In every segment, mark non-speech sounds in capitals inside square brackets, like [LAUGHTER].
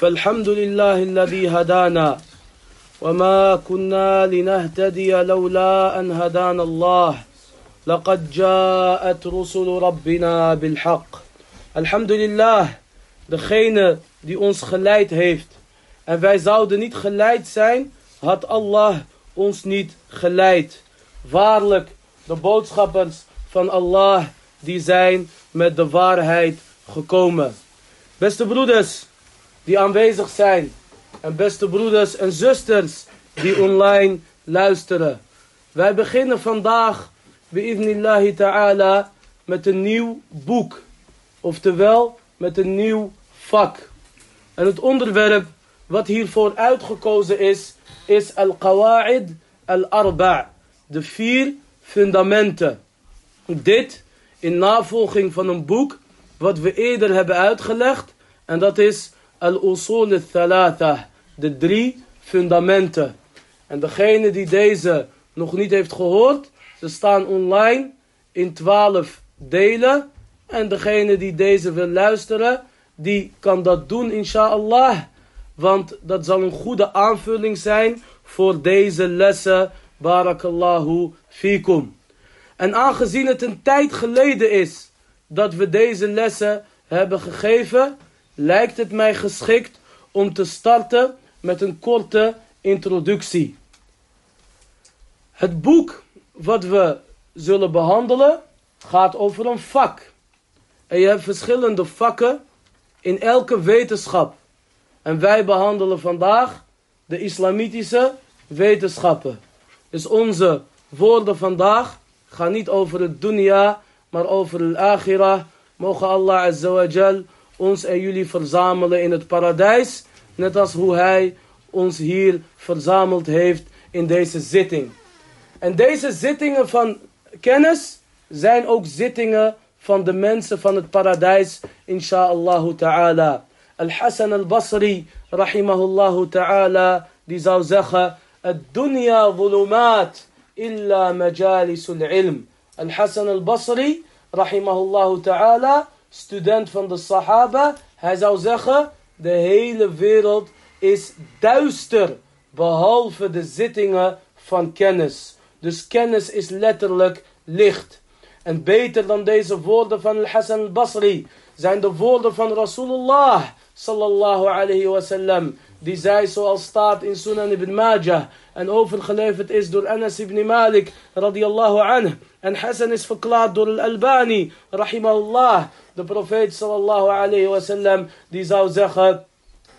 فالحمد لله الذي هدانا وما كنا لنهتدي لولا أن هدانا الله لقد جاءت رسل ربنا بالحق الحمد لله degene die ons geleid heeft en wij zouden niet geleid zijn had Allah ons niet geleid waarlijk de boodschappers van Allah die zijn met de waarheid gekomen beste broeders die aanwezig zijn. En beste broeders en zusters die online luisteren. Wij beginnen vandaag, bi'idnillahi ta'ala, met een nieuw boek. Oftewel, met een nieuw vak. En het onderwerp wat hiervoor uitgekozen is, is al-qawa'id al-arba' de vier fundamenten. Dit in navolging van een boek wat we eerder hebben uitgelegd. En dat is al-usul al-thalatha, de drie fundamenten. En degene die deze nog niet heeft gehoord, ze staan online in twaalf delen. En degene die deze wil luisteren, die kan dat doen inshallah. Want dat zal een goede aanvulling zijn voor deze lessen. Barakallahu fikum. En aangezien het een tijd geleden is dat we deze lessen hebben gegeven, lijkt het mij geschikt om te starten met een korte introductie. Het boek wat we zullen behandelen gaat over een vak. En je hebt verschillende vakken in elke wetenschap. En wij behandelen vandaag de islamitische wetenschappen. Dus onze woorden vandaag gaan niet over het dunya, maar over het akhirah. Mogen Allah azza wa jal ons en jullie verzamelen in het paradijs. Net als hoe hij ons hier verzameld heeft in deze zitting. En deze zittingen van kennis zijn ook zittingen van de mensen van het paradijs. Insha'Allah ta'ala. Al-Hassan al-Basri, rahimahullah ta'ala, die zou zeggen... الدنيا ظلمات إلا مجالس العلم Al-Hassan al-Basri, rahimahullah ta'ala, student van de Sahaba, hij zou zeggen, de hele wereld is duister, behalve de zittingen van kennis. Dus kennis is letterlijk licht. En beter dan deze woorden van Al-Hassan al-Basri zijn de woorden van Rasulullah sallallahu alayhi wasallam. Die zei zoals staat in Sunan ibn Majah en overgeleverd is door Anas ibn Malik radiyallahu anhu. En Hassan is verklaard door Al-Albani rahimahullah. De profeet sallallahu alayhi wasallam die zou zeggen...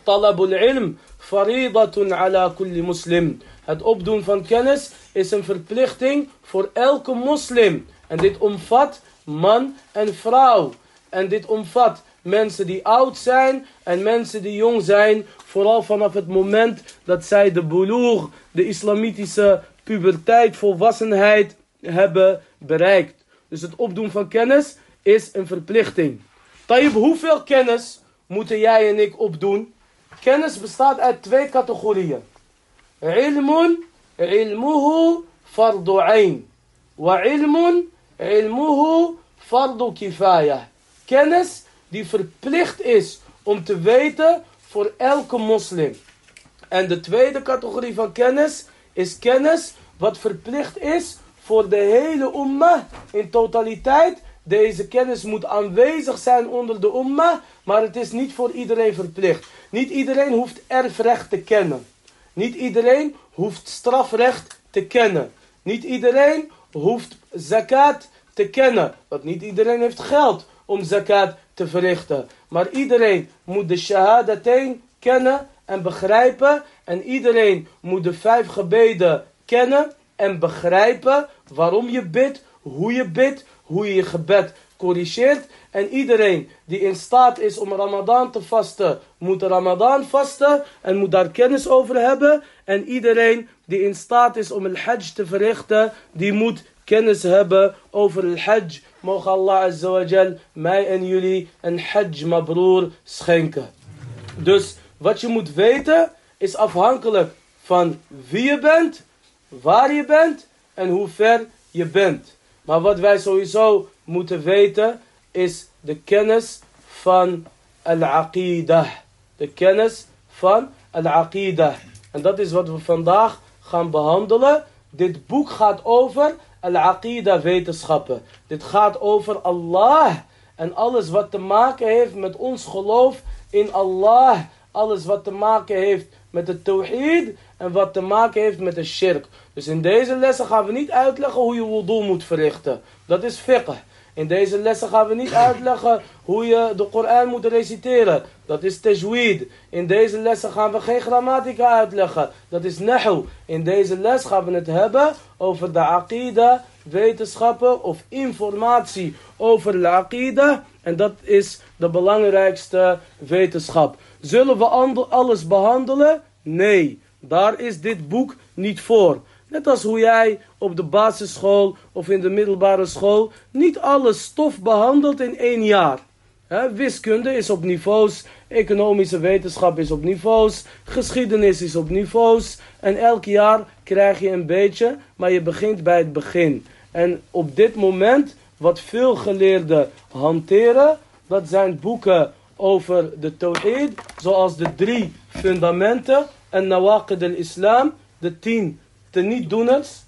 Talabul ilm faridatun ala kulli muslim. Het opdoen van kennis is een verplichting voor elke moslim. En dit omvat man en vrouw. En dit omvat mensen die oud zijn en mensen die jong zijn. Vooral vanaf het moment dat zij de bulur, de islamitische puberteit, volwassenheid hebben bereikt. Dus het opdoen van kennis is een verplichting. Tayyip, hoeveel kennis moeten jij en ik opdoen? Kennis bestaat uit twee categorieën. Ilmun, ilmuhu fardu ayn. Wa ilmun, ilmuhu fardu kifaya. Kennis die verplicht is om te weten voor elke moslim. En de tweede categorie van kennis is kennis wat verplicht is voor de hele umma in totaliteit. Deze kennis moet aanwezig zijn onder de umma, maar het is niet voor iedereen verplicht. Niet iedereen hoeft erfrecht te kennen. Niet iedereen hoeft strafrecht te kennen. Niet iedereen hoeft zakat te kennen. Want niet iedereen heeft geld om zakat te verrichten. Maar iedereen moet de shahadatain kennen en begrijpen. En iedereen moet de vijf gebeden kennen en begrijpen waarom je bidt, hoe je bidt, hoe je je gebed corrigeert. En iedereen die in staat is om Ramadan te vasten, moet Ramadan vasten en moet daar kennis over hebben. En iedereen die in staat is om el hajj te verrichten, die moet kennis hebben over el hajj. Mogen Allah azza wa jal mij en jullie een hajj mabroer schenken. Dus wat je moet weten is afhankelijk van wie je bent, waar je bent en hoe ver je bent. Maar wat wij sowieso moeten weten is de kennis van al-aqidah. De kennis van al-aqidah. En dat is wat we vandaag gaan behandelen. Dit boek gaat over al-aqidah wetenschappen. Dit gaat over Allah en alles wat te maken heeft met ons geloof in Allah. Alles wat te maken heeft met de tawhid en wat te maken heeft met de shirk. Dus in deze lessen gaan we niet uitleggen hoe je wudu moet verrichten. Dat is fiqh. In deze lessen gaan we niet uitleggen hoe je de Koran moet reciteren. Dat is tajweed. In deze lessen gaan we geen grammatica uitleggen. Dat is nahu. In deze les gaan we het hebben over de aqida, wetenschappen of informatie over de aqida. En dat is de belangrijkste wetenschap. Zullen we alles behandelen? Nee, daar is dit boek niet voor. Net als hoe jij op de basisschool of in de middelbare school niet alle stof behandelt in één jaar. wiskunde is op niveaus, economische wetenschap is op niveaus, geschiedenis is op niveaus. En elk jaar krijg je een beetje, maar je begint bij het begin. En op dit moment, wat veel geleerden hanteren, dat zijn boeken over de Tawhid, zoals de drie fundamenten en Nawaqid al-Islam, de tien tenietdoeners,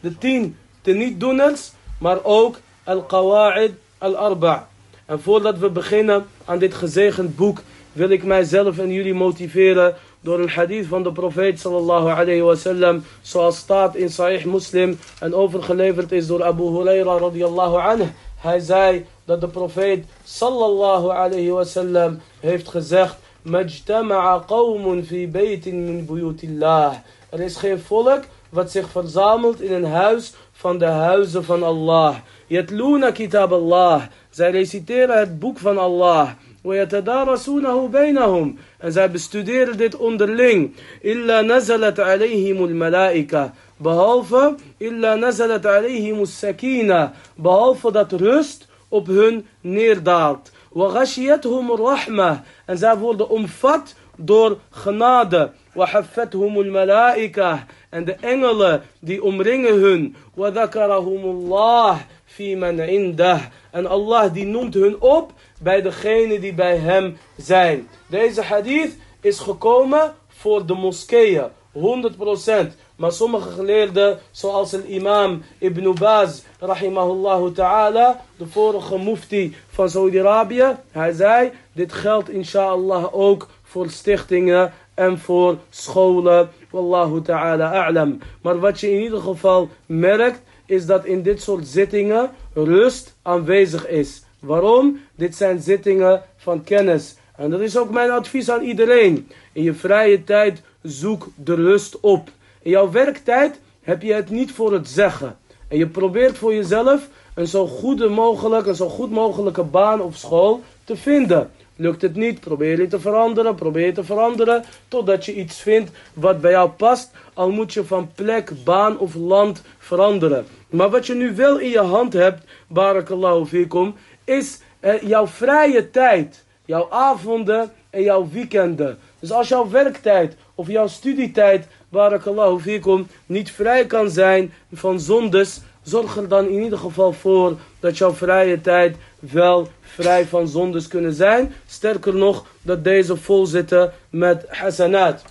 de tien tenietdoeners, maar ook al-Qawa'id al-Arba'. En voordat we beginnen aan dit gezegend boek, wil ik mijzelf en jullie motiveren door een hadith van de profeet sallallahu alayhi zoals staat in Sahih Muslim en overgeleverd is door Abu Huraira radiyallahu anhu. Hij zei dat de profeet sallallahu alayhi wa sallam heeft gezegd, Majtama'a qawmun fi baytin min buyutillah. Er is geen volk wat zich verzamelt in een huis van de huizen van Allah. Yatluna kitab Allah. Zij reciteren het boek van Allah. ويتدارسونه بينهم en zij bestuderen dit onderling illa nazalat alayhim al-malaika behalve illa nazalat alayhim as-sakina behalve dat rust op hun neerdaalt wa ghashiyatuhum ar-rahmah en zij worden omvat door genade وحفتهم الملائكة en de engelen die omringen hun وذكرهم الله في من عنده en Allah die noemt hun op bij degene die bij hem zijn. Deze hadith is gekomen voor de moskeeën, 100%. Maar sommige geleerden, zoals een imam Ibn Baz, rahimahullah ta'ala, de vorige mufti van Saudi-Arabië, hij zei, dit geldt inshallah ook voor stichtingen en voor scholen. Wallahu ta'ala a'lam. Maar wat je in ieder geval merkt, is dat in dit soort zittingen rust aanwezig is. Waarom? Dit zijn zittingen van kennis. En dat is ook mijn advies aan iedereen. In je vrije tijd zoek de rust op. In jouw werktijd heb je het niet voor het zeggen. En je probeert voor jezelf een zo goede mogelijk, een zo goed mogelijke baan of school te vinden. Lukt het niet, probeer je te veranderen, probeer je te veranderen, totdat je iets vindt wat bij jou past. Al moet je van plek, baan of land veranderen. Maar wat je nu wel in je hand hebt, barakallahu fikum, is eh, jouw vrije tijd, jouw avonden en jouw weekenden. Dus als jouw werktijd of jouw studietijd, barakallahu fikum, niet vrij kan zijn van zondes, zorg er dan in ieder geval voor dat jouw vrije tijd wel vrij van zondes kunnen zijn. Sterker nog, dat deze vol zitten met hasanat.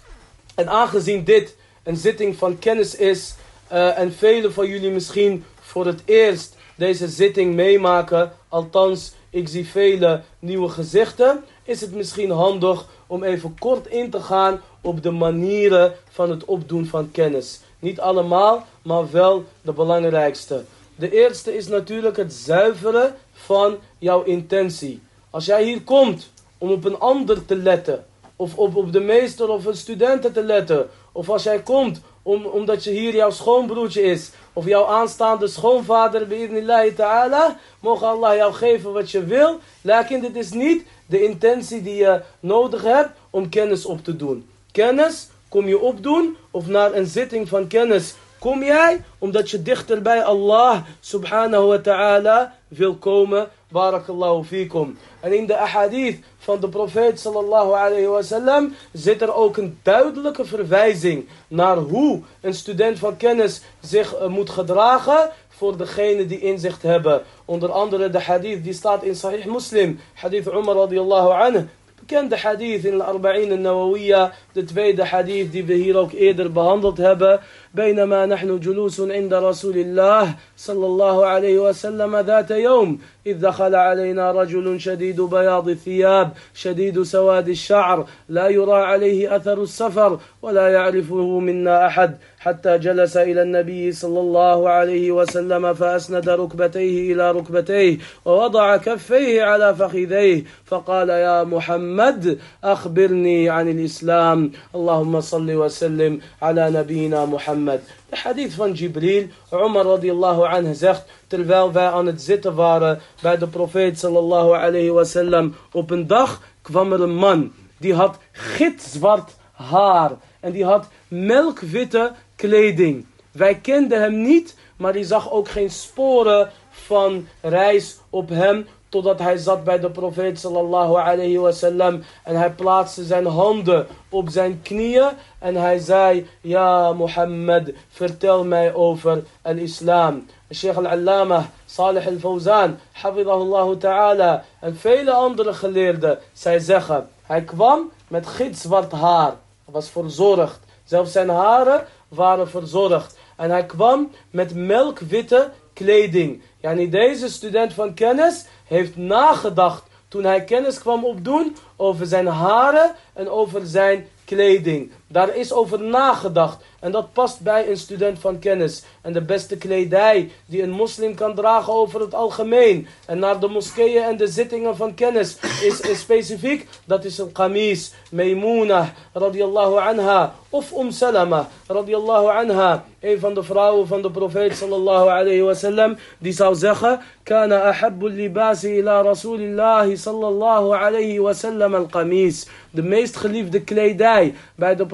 En aangezien dit een zitting van kennis is, uh, en velen van jullie misschien voor het eerst deze zitting meemaken, althans ik zie vele nieuwe gezichten, is het misschien handig om even kort in te gaan op de manieren van het opdoen van kennis. Niet allemaal, maar wel de belangrijkste. De eerste is natuurlijk het zuiveren van jouw intentie. Als jij hier komt om op een ander te letten, of op, op de meester of een studenten te letten, of als jij komt om, omdat je hier jouw schoonbroertje is, of jouw aanstaande schoonvader, bi'idnillahi ta'ala, mogen Allah jou geven wat je wil. Lakin dit is niet de intentie die je nodig hebt om kennis op te doen. Kennis kom je opdoen, of naar een zitting van kennis kom jij, omdat je dichter bij Allah subhanahu wa ta'ala wil komen. Barakallahu fikum. En in de ahadith van de profeet sallallahu alayhi wa sallam zit er ook een duidelijke verwijzing naar hoe een student van kennis zich uh, moet gedragen voor degene die inzicht hebben. Onder andere de hadith die staat in Sahih Muslim, hadith Umar radiyallahu anhu. كان ده حديث الأربعين النووية تتفيد ده حديث دي بهيروك إيدر بهندلت هبا بينما نحن جلوس عند رسول الله صلى الله عليه وسلم ذات يوم إذ دخل علينا رجل شديد بياض الثياب شديد سواد الشعر لا يرى عليه أثر السفر ولا يعرفه منا أحد حتى جلس إلى النبي صلى الله عليه وسلم فأسند ركبتيه إلى ركبتيه ووضع كفيه على فخذيه فقال يا محمد أخبرني عن الإسلام اللهم صل وسلم على نبينا محمد. De hadith van Jibril, Umar radiallahu anhu zegt, terwijl wij aan het zitten waren bij de profeet sallallahu alayhi wasallam, op een dag kwam er een man, die had gitzwart haar en die had melkwitte kleding. Wij kenden hem niet, maar die zag ook geen sporen van reis op hem. Totdat hij zat bij de profeet sallallahu alayhi wasallam. En hij plaatste zijn handen op zijn knieën. En hij zei, ja Mohammed, vertel mij over al-islam. Sheikh al-Allama, Salih al-Fawzan, hafidahullah ta'ala. En vele andere geleerden, zij zeggen, hij kwam met gitzwart haar. Was verzorgd. Zelfs zijn haren waren verzorgd. En hij kwam met melkwitte kleding. Yani deze student van kennis heeft nagedacht toen hij kennis kwam opdoen over zijn haren en over zijn kleding. Daar is over nagedacht. En dat past bij een student van kennis. En de beste kledij die een moslim kan dragen over het algemeen. En naar de moskeeën en de zittingen van kennis is, is specifiek. Dat is een qamis. Maimuna radiallahu anha. Of Um Salama radiallahu anha. Een van de vrouwen van de profeet sallallahu alayhi wasallam. Die zou zeggen. Kana libasi ila rasulillahi sallallahu alayhi wasallam al qamis. De meest geliefde kledij bij de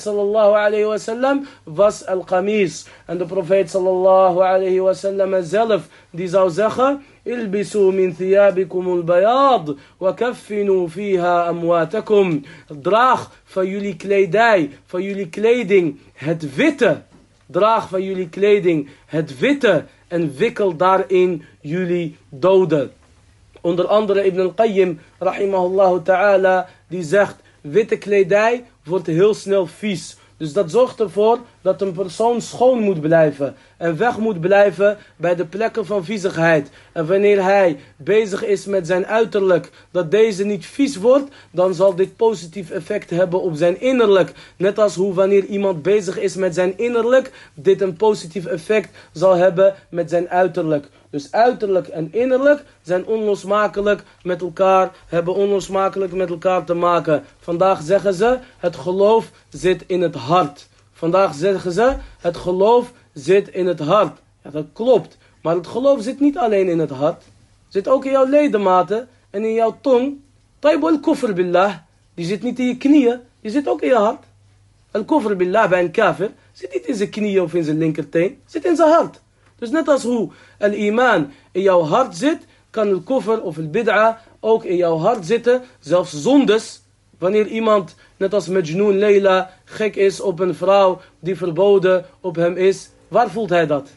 sallallahu alayhi wasallam was al-qamis. En de profeet sallallahu alayhi wasallam zelf die zou zeggen... البسوا من ثيابكم البياض وكفنوا فيها أمواتكم draag van jullie kledij, van jullie kleding het witte. Draag van jullie kleding het witte en wikkel daarin jullie doden. Onder andere Ibn al-Qayyim, rahimahullah ta'ala, die zegt, witte kledij wordt heel snel vies. Dus dat zorgt ervoor dat een persoon schoon moet blijven. En weg moet blijven bij de plekken van viezigheid. En wanneer hij bezig is met zijn uiterlijk, dat deze niet vies wordt, dan zal dit positief effect hebben op zijn innerlijk. Net als hoe wanneer iemand bezig is met zijn innerlijk, dit een positief effect zal hebben met zijn uiterlijk. Dus uiterlijk en innerlijk zijn onlosmakelijk met elkaar, hebben onlosmakelijk met elkaar te maken. Vandaag zeggen ze, het geloof zit in het hart. Vandaag zeggen ze, het geloof zit in het hart. Ja, dat klopt. Maar het geloof zit niet alleen in het hart. Zit ook in jouw ledematen en in jouw tong. Taibul al-kufr billah. Die zit niet in je knieën. Die zit ook in je hart. Al-kufr billah bij een kafir. Zit niet in zijn knieën of in zijn linkerteen. Zit in zijn hart. Dus net als hoe al-iman in jouw hart zit, kan el koffer of el bid'a ook in jouw hart zitten. Zelfs zondes. Wanneer iemand, net als Majnoon Leila, gek is op een vrouw die verboden op hem is. Waar voelt hij dat?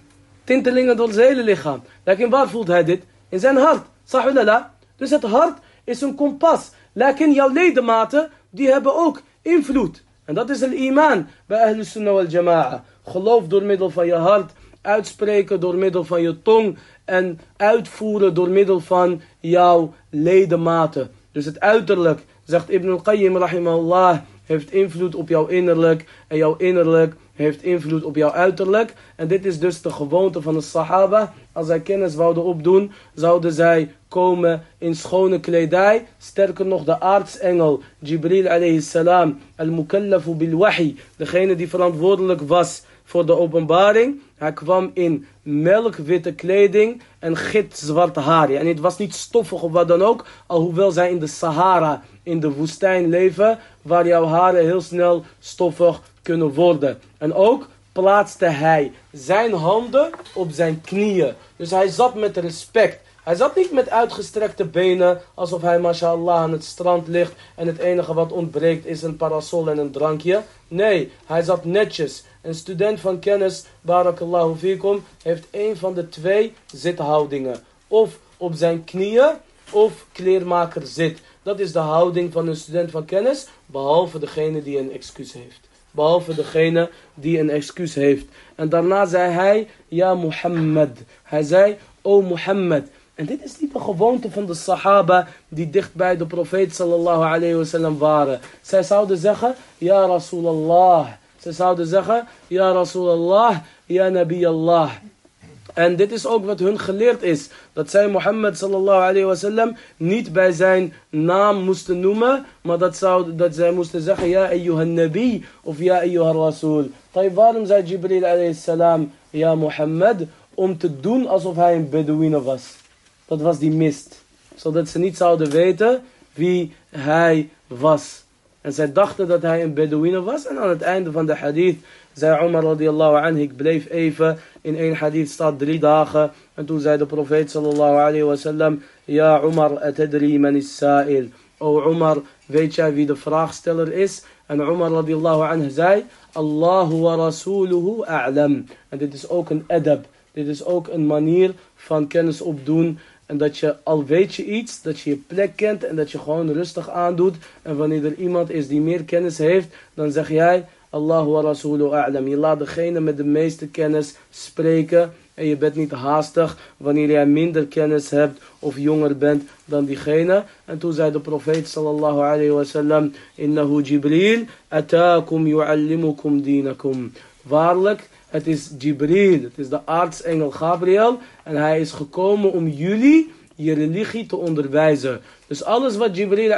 Tintelingen door zijn hele lichaam. Lekker waar voelt hij dit? In zijn hart. Sahulala. Dus het hart is een kompas. Lekker jouw ledematen, die hebben ook invloed. En dat is el iman bij Ahlus Sunnah wal Jama'a. Geloof door middel van je hart uitspreken door middel van je tong en uitvoeren door middel van jouw ledematen. Dus het uiterlijk, zegt Ibn al-Qayyim rahimahullah, heeft invloed op jouw innerlijk en jouw innerlijk heeft invloed op jouw uiterlijk. En dit is dus de gewoonte van de Sahaba. Als zij kennis wouden opdoen, zouden zij komen in schone kledij. Sterker nog, de aartsengel Jibril alayhi salam, al-mukallafu bil wahi, degene die verantwoordelijk was voor de openbaring. Hij kwam in melkwitte kleding en gitzwart haar. En het was niet stoffig of wat dan ook. Alhoewel zij in de Sahara, in de woestijn leven. Waar jouw haren heel snel stoffig kunnen worden. En ook plaatste hij zijn handen op zijn knieën. Dus hij zat met respect. Hij zat niet met uitgestrekte benen, alsof hij mashallah aan het strand ligt en het enige wat ontbreekt is een parasol en een drankje. Nee, hij zat netjes. Een student van kennis, barakallahu fikum, heeft een van de twee zithoudingen. Of op zijn knieën, of kleermaker zit. Dat is de houding van een student van kennis, behalve degene die een excuus heeft. Behalve degene die een excuus heeft. En daarna zei hij, ja Mohammed. Hij zei, o Mohammed. En dit is niet de gewoonte van de sahaba die dicht bij de profeet sallallahu alayhi wasallam waren. Zij zouden zeggen, ja Rasulallah. Zij zouden zeggen, ja Rasulallah, ja Nabi Allah. En dit is ook wat hun geleerd is. Dat zij Mohammed sallallahu alayhi wasallam niet bij zijn naam moesten noemen. Maar dat, zou, dat zij moesten zeggen, ja ayyuhan nabi of ja ayyuhan rasul. waarom zei Jibril alayhi salam, ja Mohammed, om te doen alsof hij een Bedouine was. Dat was die mist. Zodat ze niet zouden weten wie hij was. En zij dachten dat hij een Bedouine was. En aan het einde van de hadith zei Umar radiallahu anhu, ik bleef even. In één hadith staat drie dagen. En toen zei de profeet sallallahu alayhi wa sallam, Ja Umar, atadri man is sa'il. O Umar, weet jij wie de vraagsteller is? En Umar radiallahu anhu zei, Allahu wa rasuluhu a'lam. En dit is ook een adab. Dit is ook een manier van kennis opdoen. En dat je, al weet je iets, dat je je plek kent en dat je gewoon rustig aandoet. En wanneer er iemand is die meer kennis heeft, dan zeg jij, Allahu wa Rasulu a'lam. Je laat degene met de meeste kennis spreken. En je bent niet haastig wanneer jij minder kennis hebt of jonger bent dan diegene. En toen zei de profeet sallallahu alayhi wa sallam, Innahu Jibril, ataakum yu'allimukum dinakum. Waarlijk, het is Jibril, het is de aartsengel Gabriel. En hij is gekomen om jullie je religie te onderwijzen. Dus alles wat Jibril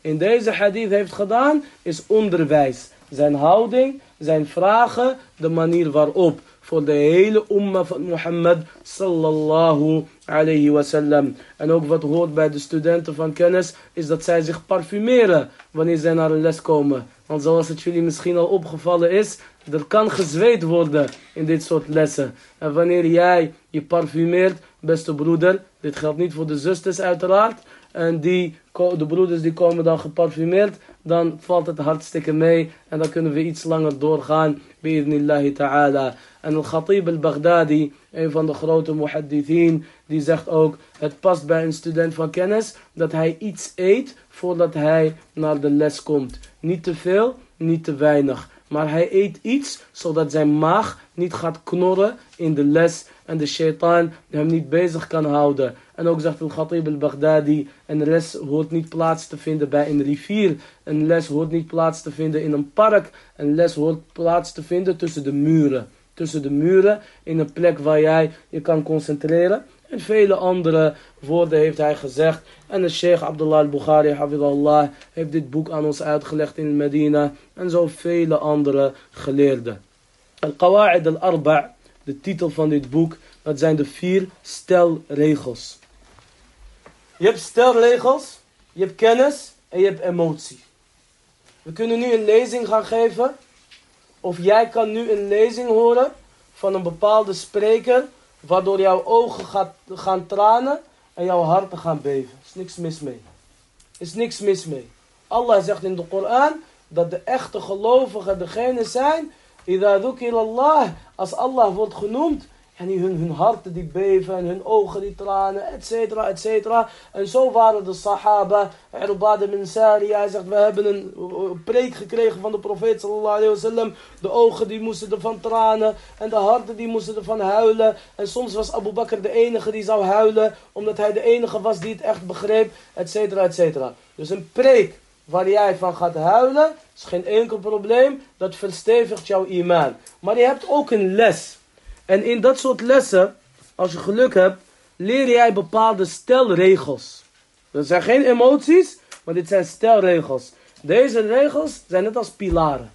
in deze hadith heeft gedaan, is onderwijs. Zijn houding, zijn vragen, de manier waarop. Voor de hele umma van Mohammed sallallahu alayhi wasallam. En ook wat hoort bij de studenten van kennis, is dat zij zich parfumeren wanneer zij naar een les komen. Want zoals het jullie misschien al opgevallen is, er kan gezweet worden in dit soort lessen. En wanneer jij je parfumeert, beste broeder, dit geldt niet voor de zusters uiteraard. En die, de broeders die komen dan geparfumeerd, dan valt het hartstikke mee. En dan kunnen we iets langer doorgaan, bi'idnillahi ta'ala. En al-Khatib al-Baghdadi, een van de grote muhaddithin, die zegt ook, het past bij een student van kennis, dat hij iets eet voordat hij naar de les komt. Niet te veel, niet te weinig. Maar hij eet iets zodat zijn maag niet gaat knorren in de les. En de shaitaan hem niet bezig kan houden. En ook zegt al-Khatib al-Baghdadi, een les hoort niet plaats te vinden bij een rivier. Een les hoort niet plaats te vinden in een park. Een les hoort plaats te vinden tussen de muren. Tussen de muren, in een plek waar jij je kan concentreren. En vele andere woorden heeft hij gezegd. En de Sheikh Abdullah al-Bukhari, hafidallah, heeft dit boek aan ons uitgelegd in Medina. En zo vele andere geleerden. Al-Qawa'id al-Arba' de titel van dit boek, dat zijn de vier stelregels. Je hebt stelregels, je hebt kennis en je hebt emotie. We kunnen nu een lezing gaan geven. Of jij kan nu een lezing horen van een bepaalde spreker, waardoor jouw ogen gaat, gaan tranen en jouw harten gaan beven. Is niks mis mee. Is niks mis mee. Allah zegt in de Koran dat de echte gelovigen degene zijn Allah, als Allah wordt genoemd, en hun, hun harten die beven en hun ogen die tranen, et cetera, et cetera. En zo waren de sahaba, Irbad ibn Sari, hij zegt, we hebben een preek gekregen van de profeet sallallahu alayhi wasallam. De ogen die moesten ervan tranen en de harten die moesten ervan huilen. En soms was Abu Bakr de enige die zou huilen, omdat hij de enige was die het echt begreep, et cetera, et cetera. Dus een preek waar jij van gaat huilen, is geen enkel probleem. Dat verstevigt jouw imaan. Maar je hebt ook een les. En in dat soort lessen, als je geluk hebt, leer jij bepaalde stelregels. Dat zijn geen emoties, maar dit zijn stelregels. Deze regels zijn net als pilaren.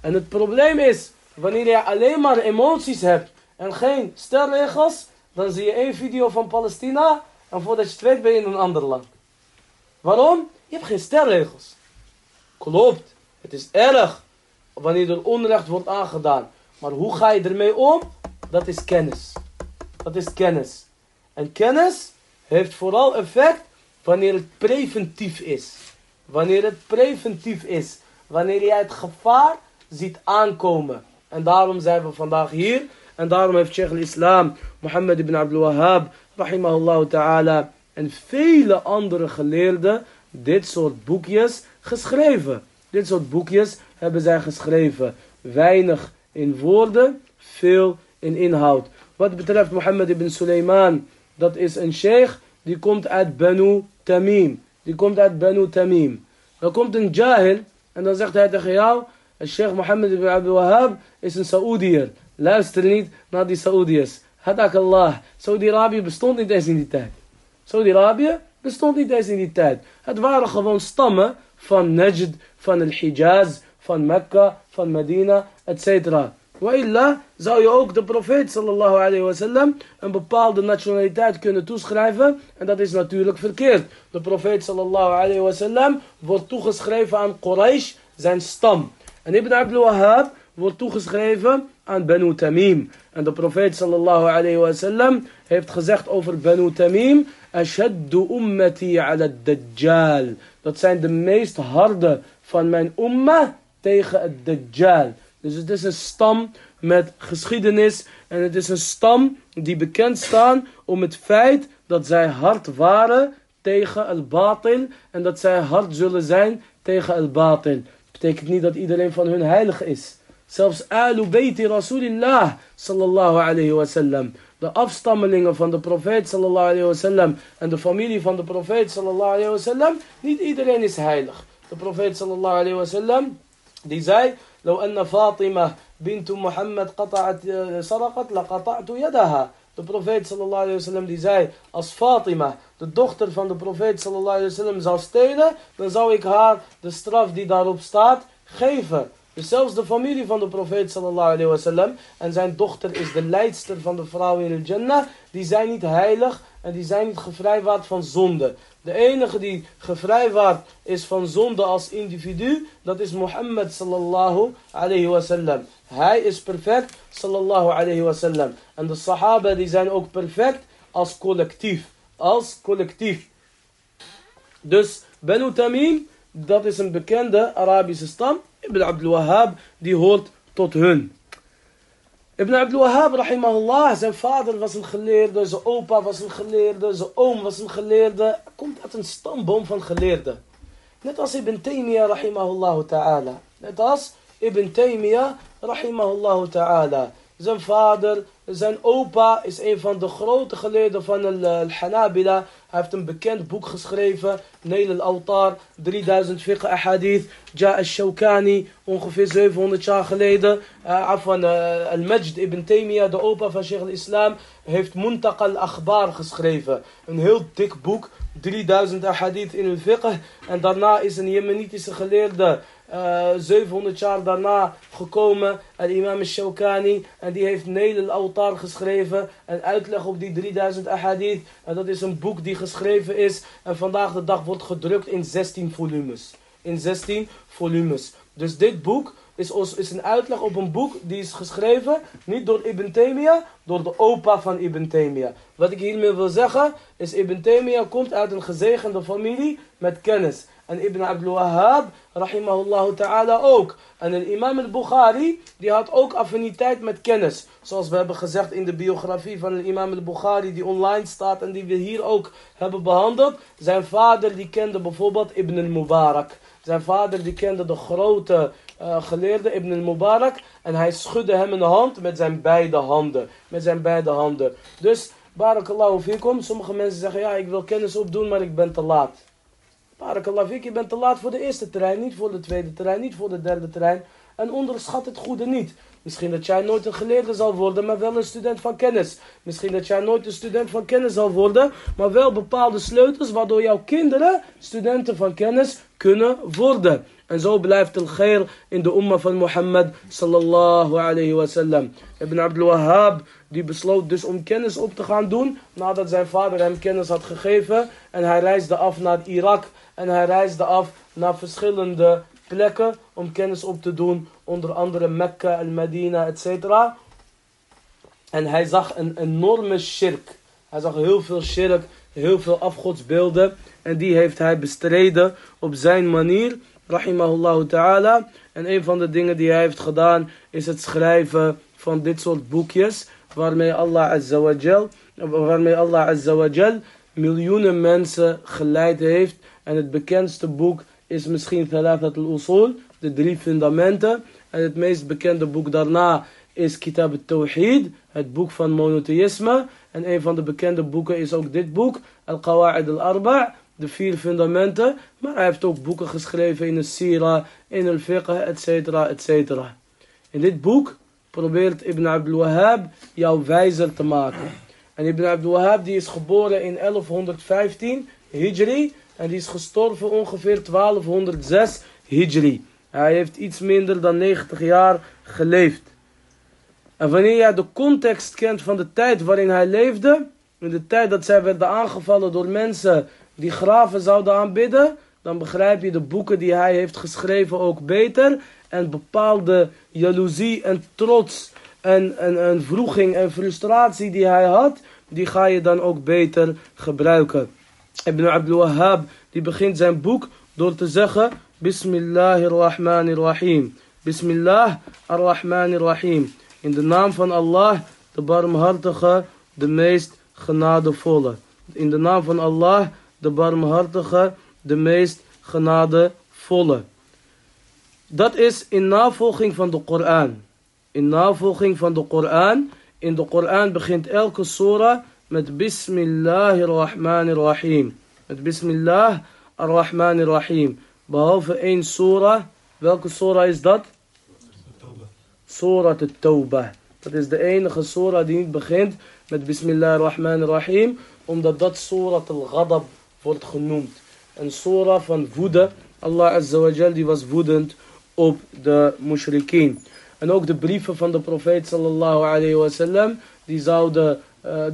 En het probleem is, wanneer je alleen maar emoties hebt en geen stelregels, dan zie je één video van Palestina en voordat je het weet ben je in een ander land. Waarom? Je hebt geen stelregels. Klopt. Het is erg wanneer er onrecht wordt aangedaan. Maar hoe ga je ermee om? Dat is kennis. Dat is kennis. En kennis heeft vooral effect wanneer het preventief is. Wanneer het preventief is. Wanneer jij het gevaar ziet aankomen. En daarom zijn we vandaag hier. En daarom heeft Sheikh al-Islam, Mohammed ibn Abdul Wahhab, rahimahullah ta'ala, en vele andere geleerden dit soort boekjes geschreven. Dit soort boekjes hebben zij geschreven. Weinig in woorden, veel in inhoud. Wat betreft Mohammed ibn Suleiman, dat is een sheikh die komt uit Banu Tamim. Die komt uit Banu Tamim. Dan komt een jahil en dan zegt hij tegen jou, Sheikh Mohammed ibn Abdul Wahhab is een Saoediër. Luister niet naar die Saoediërs. Hadak Allah. Saudi-Arabië bestond niet eens in die tijd. Saudi-Arabië bestond niet eens in die tijd. Het waren gewoon stammen van Najd, van al-Hijaz, van Mekka, van Medina, etc. Wa'illa zou je ook de profeet sallallahu alayhi wasallam een bepaalde nationaliteit kunnen toeschrijven. En dat is natuurlijk verkeerd. De profeet sallallahu alayhi wasallam wordt toegeschreven aan Quraysh, zijn stam. En Ibn Abdul Wahhab wordt toegeschreven aan Banu Tamim. En de profeet sallallahu alayhi wasallam heeft gezegd over Banu Tamim. Ashaddu ummati ala dajjal. Dat zijn de meest harde van mijn umma tegen het dajjal. Dus het is een stam met geschiedenis. En het is een stam die bekend staan om het feit dat zij hard waren tegen al-batil. En dat zij hard zullen zijn tegen al-batil. Betekent niet dat iedereen van hun heilig is. Zelfs Alu Bayti Rasulillah sallallahu alayhi wasallam. De afstammelingen van de profeet sallallahu alayhi wasallam. En de familie van de profeet sallallahu alayhi wasallam. Niet iedereen is heilig. De profeet sallallahu alayhi wasallam. Die zei. لو أن فاطمة بنت محمد قطعت سرقت لقطعت يدها de profeet sallallahu alayhi wasallam die zei, als Fatima, de dochter van de profeet sallallahu alayhi wasallam, zou stelen, dan zou ik haar de straf die daarop staat geven. Dus zelfs de familie van de profeet sallallahu alayhi wasallam en zijn dochter is de leidster van de vrouwen in de Jannah, die zijn niet heilig en die zijn niet gevrijwaard van zonde. De enige die gevrijwaard is van zonde als individu, dat is Mohammed sallallahu alayhi wasallam. Hij is perfect sallallahu alayhi wasallam. En de sahaba die zijn ook perfect als collectief. Als collectief. Dus Banu Tamim, dat is een bekende Arabische stam. Ibn Abdul Wahhab, die hoort tot hun. Ibn Abdul Wahhab, rahimahullah, zijn vader was een geleerde, zijn opa was een geleerde, zijn oom was een geleerde. Komt uit een stamboom van geleerden. Net als Ibn Taymiyyah, rahimahullah ta'ala. Net als Ibn Taymiyyah, rahimahullah ta'ala. Zijn vader, zijn opa is een van de grote geleerden van al-Hanabila. Hij heeft een bekend boek geschreven, Neil al-Altar, 3000 fiqh ahadith. Ja al-Shawkani, ongeveer 700 jaar geleden. Uh, Afwan uh, al-Majd ibn Taymiyyah, de opa van Sheikh al-Islam, heeft Muntaq al-Akhbar geschreven. Een heel dik boek, 3000 ahadith in al-fiqh. En daarna is een Jemenitische geleerde uh, 700 jaar daarna gekomen, al-imam al-Shawkani, en die heeft Neil al-Autar geschreven, en uitleg op die 3000 ahadith, en dat is een boek die geschreven is, en vandaag de dag wordt gedrukt in 16 volumes. In 16 volumes. Dus dit boek is, is een uitleg op een boek die is geschreven, niet door Ibn Taymiyyah, door de opa van Ibn Taymiyyah. Wat ik hiermee wil zeggen, is Ibn Taymiyyah komt uit een gezegende familie met kennis. En Ibn Abdul Wahhab, rahimahullah ta'ala ook. En de imam al-Bukhari, die had ook affiniteit met kennis. Zoals we hebben gezegd in de biografie van de imam al-Bukhari, die online staat en die we hier ook hebben behandeld. Zijn vader, die kende bijvoorbeeld Ibn al-Mubarak. Zijn vader, die kende de grote uh, geleerde Ibn al-Mubarak. En hij schudde hem de hand met zijn beide handen. Met zijn beide handen. Dus, barakallahu fikum. Sommige mensen zeggen, ja, ik wil kennis opdoen, maar ik ben te laat. Barakallah je bent te laat voor de eerste terrein, niet voor de tweede terrein, niet voor de derde terrein. En onderschat het goede niet. Misschien dat jij nooit een geleerde zal worden, maar wel een student van kennis. Misschien dat jij nooit een student van kennis zal worden, maar wel bepaalde sleutels waardoor jouw kinderen studenten van kennis kunnen worden. En zo blijft het geil in de umma van Mohammed sallallahu alayhi wasallam. Ibn Abdul Wahhab die besloot dus om kennis op te gaan doen nadat zijn vader hem kennis had gegeven. En hij reisde af naar Irak en hij reisde af naar verschillende plekken om kennis op te doen. Onder andere Mekka en Medina, etc. En hij zag een enorme shirk. Hij zag heel veel shirk, heel veel afgodsbeelden. En die heeft hij bestreden op zijn manier. Rahimahullah ta'ala. En een van de dingen die hij heeft gedaan is het schrijven van dit soort boekjes. Waarmee Allah Azza wa Jal, waarmee Allah Azza wa Jal miljoenen mensen geleid heeft. En het bekendste boek is misschien Thalathat al-Usul, de drie fundamenten. En het meest bekende boek daarna is Kitab al-Tawhid, het boek van monotheïsme. En een van de bekende boeken is ook dit boek, Al-Qawa'id al-Arba', de vier fundamenten. Maar hij heeft ook boeken geschreven in de Sira, in de fiqh, etc. etc. In dit boek probeert Ibn Abdul Wahhab jou wijzer te maken. En Ibn Abdul Wahhab die is geboren in 1115 Hijri en die is gestorven ongeveer 1206 Hijri. Hij heeft iets minder dan 90 jaar geleefd. En wanneer jij de context kent van de tijd waarin hij leefde, in de tijd dat zij werden aangevallen door mensen die graven zouden aanbidden, dan begrijp je de boeken die hij heeft geschreven ook beter. En bepaalde jaloezie en trots en, en, en vroeging en frustratie die hij had, die ga je dan ook beter gebruiken. Ibn Abdul Wahhab die begint zijn boek door te zeggen Bismillahirrahmanirrahim. Bismillah ar-Rahmanirrahim. In de naam van Allah, de barmhartige, de meest genadevolle. In de naam van Allah, de barmhartige, de meest genadevolle. Dat is in navolging van de Koran. In navolging van de Koran. In de Koran begint elke surah met Bismillahirrahmanirrahim. Met Bismillah ar-Rahmanirrahim. Behalve één surah. Welke surah is dat? Surah al-Tawbah. Dat is de enige surah die niet begint met Bismillah ar-Rahmanirrahim. Omdat dat surah al-Ghadab wordt genoemd. Een surah van woede. Allah Azza wa Jal die was woedend op de mushrikeen. En ook de brieven van de profeet sallallahu alayhi wa sallam. Die, zouden,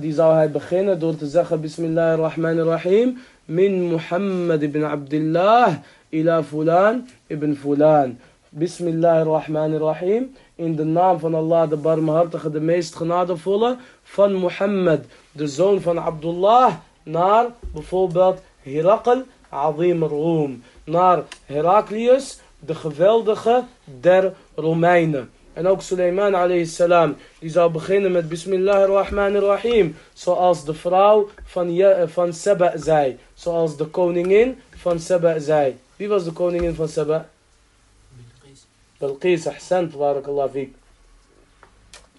die zou hij beginnen door te zeggen Bismillah ar-Rahman ar-Rahim. Min Muhammad ibn Abdullah ila fulan ibn fulan. Bismillah ar-Rahman ar-Rahim. In de naam van Allah, de barmhartige, de meest genadevolle. Van Muhammad, de zoon van Abdullah. Naar bijvoorbeeld Herakl, Azim Room. Naar Heraklius, de geweldige der Romeinen. En ook Suleiman alayhi salam, die zou beginnen met Bismillahirrahmanirrahim. Zoals de vrouw van, Je van Seba zei. Zoals de koningin van Seba zei. Wie was de koningin van Seba? Bilqis, ahsant, barakallah fiek.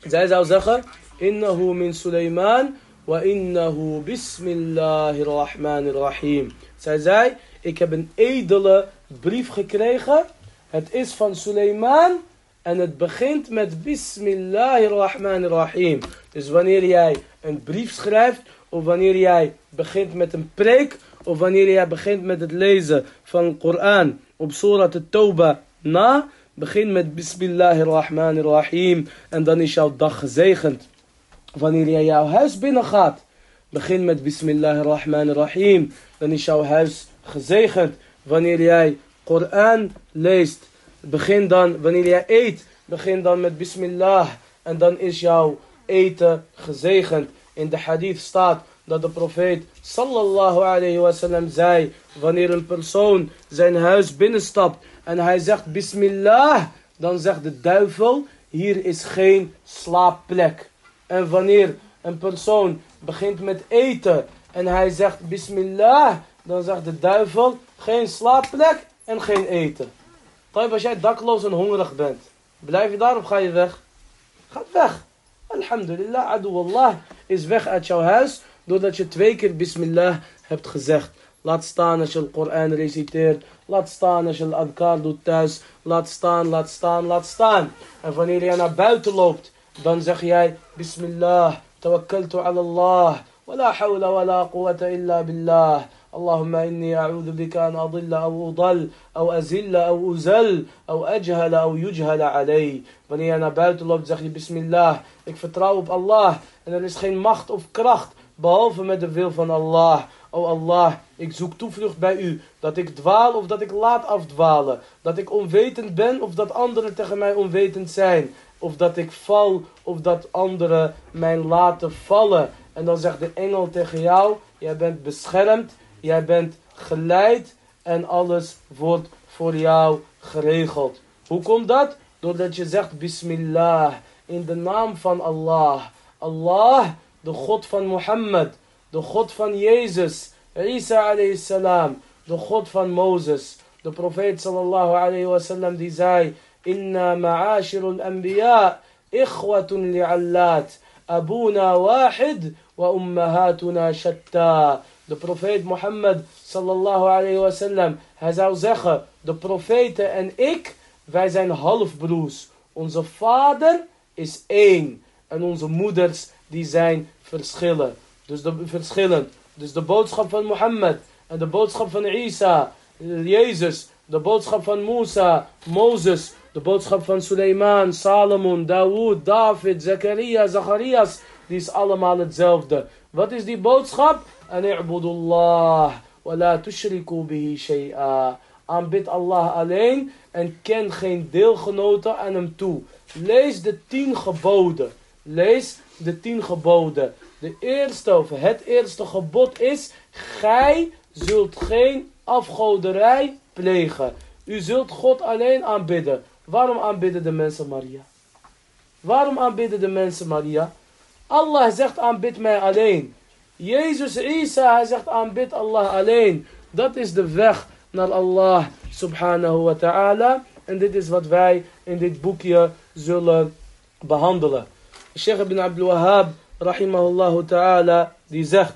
Zij zou zeggen, Innahu min Suleiman wa innahu bismillahirrahmanirrahim. Zij zei, ik heb een edele brief gekregen. Het is van Suleiman en het begint met Bismillahirrahmanirrahim. Dus wanneer jij een brief schrijft, of wanneer jij begint met een preek, of wanneer jij begint met het lezen van Koran op Surah At-Tawbah na, begin met Bismillahirrahmanirrahim en dan is jouw dag gezegend. Wanneer jij jouw huis binnengaat, begin met Bismillahirrahmanirrahim, dan is jouw huis gezegend. Wanneer jij Koran leest, begin dan, wanneer jij eet, begin dan met Bismillah. En dan is jouw eten gezegend. In de hadith staat dat de profeet sallallahu alayhi wasallam zei, wanneer een persoon zijn huis binnenstapt en hij zegt Bismillah, dan zegt de duivel, hier is geen slaapplek. En wanneer een persoon begint met eten en hij zegt Bismillah, dan zegt de duivel, geen slaapplek en geen eten. Tayyip, als jij dakloos en hongerig bent, blijf je daar of ga je weg? Ga weg. Alhamdulillah, Adullah is weg uit jouw huis doordat je twee keer bismillah hebt gezegd. Laat staan als je de Koran reciteert. Laat staan als je de adkar doet thuis. Laat staan, laat staan, laat staan. En wanneer jij naar buiten loopt, dan zeg jij Bismillah, tawakkaltu ala Allah. Wa la hawla wa la quwwata illa billah. اللهم إني أعوذ بك أن أضل أو أضل أو أزل أو أزل أو أجهل أو يجهل علي Wanneer je naar buiten loopt zeg je Bismillah Ik vertrouw op Allah En er is geen macht of kracht Behalve met de wil van Allah O Allah, ik zoek toevlucht bij u. Dat ik dwaal of dat ik laat afdwalen. Dat ik onwetend ben of dat anderen tegen mij onwetend zijn. Of dat ik val of dat anderen mij laten vallen. En dan zegt de engel tegen jou, jij bent beschermd, jij bent geleid en alles wordt voor jou geregeld. Hoe komt dat? Doordat je zegt Bismillah, in de naam van Allah. Allah, de God van Mohammed. de God van Jezus, Isa alayhi salam, de God van Mozes. De profeet sallallahu alayhi wasallam die zei, Inna ma'ashirul anbiya, ikhwatun li'allat, abuna wahid, wa ummahatuna shatta. De profeet Mohammed sallallahu alayhi wasallam, hij zou zeggen, de profeten en ik, wij zijn halfbroers. Onze vader is één. En onze moeders, die zijn verschillen. Dus de, verschillend. Dus de boodschap van Mohammed en de boodschap van Isa, Jezus, de boodschap van Musa, Mozes, de boodschap van Suleiman, Salomon, Dawood, David, Zachariah, Zacharias, die is allemaal hetzelfde. Wat is die boodschap? En i'budullah, wa la bihi shay'a. Aanbid Allah alleen en ken geen deelgenoten aan hem toe. Lees de tien geboden. Lees de tien geboden. De eerste, of het eerste gebod is, gij zult geen afgoderij plegen. U zult God alleen aanbidden. Waarom aanbidden de mensen Maria? Waarom aanbidden de mensen Maria? Allah zegt aanbid mij alleen. Jezus Isa, hij zegt aanbid Allah alleen. Dat is de weg naar Allah subhanahu wa ta'ala. En dit is wat wij in dit boekje zullen behandelen. Sheikh ibn Abdul Wahhab, rahimahullah ta'ala, die zegt...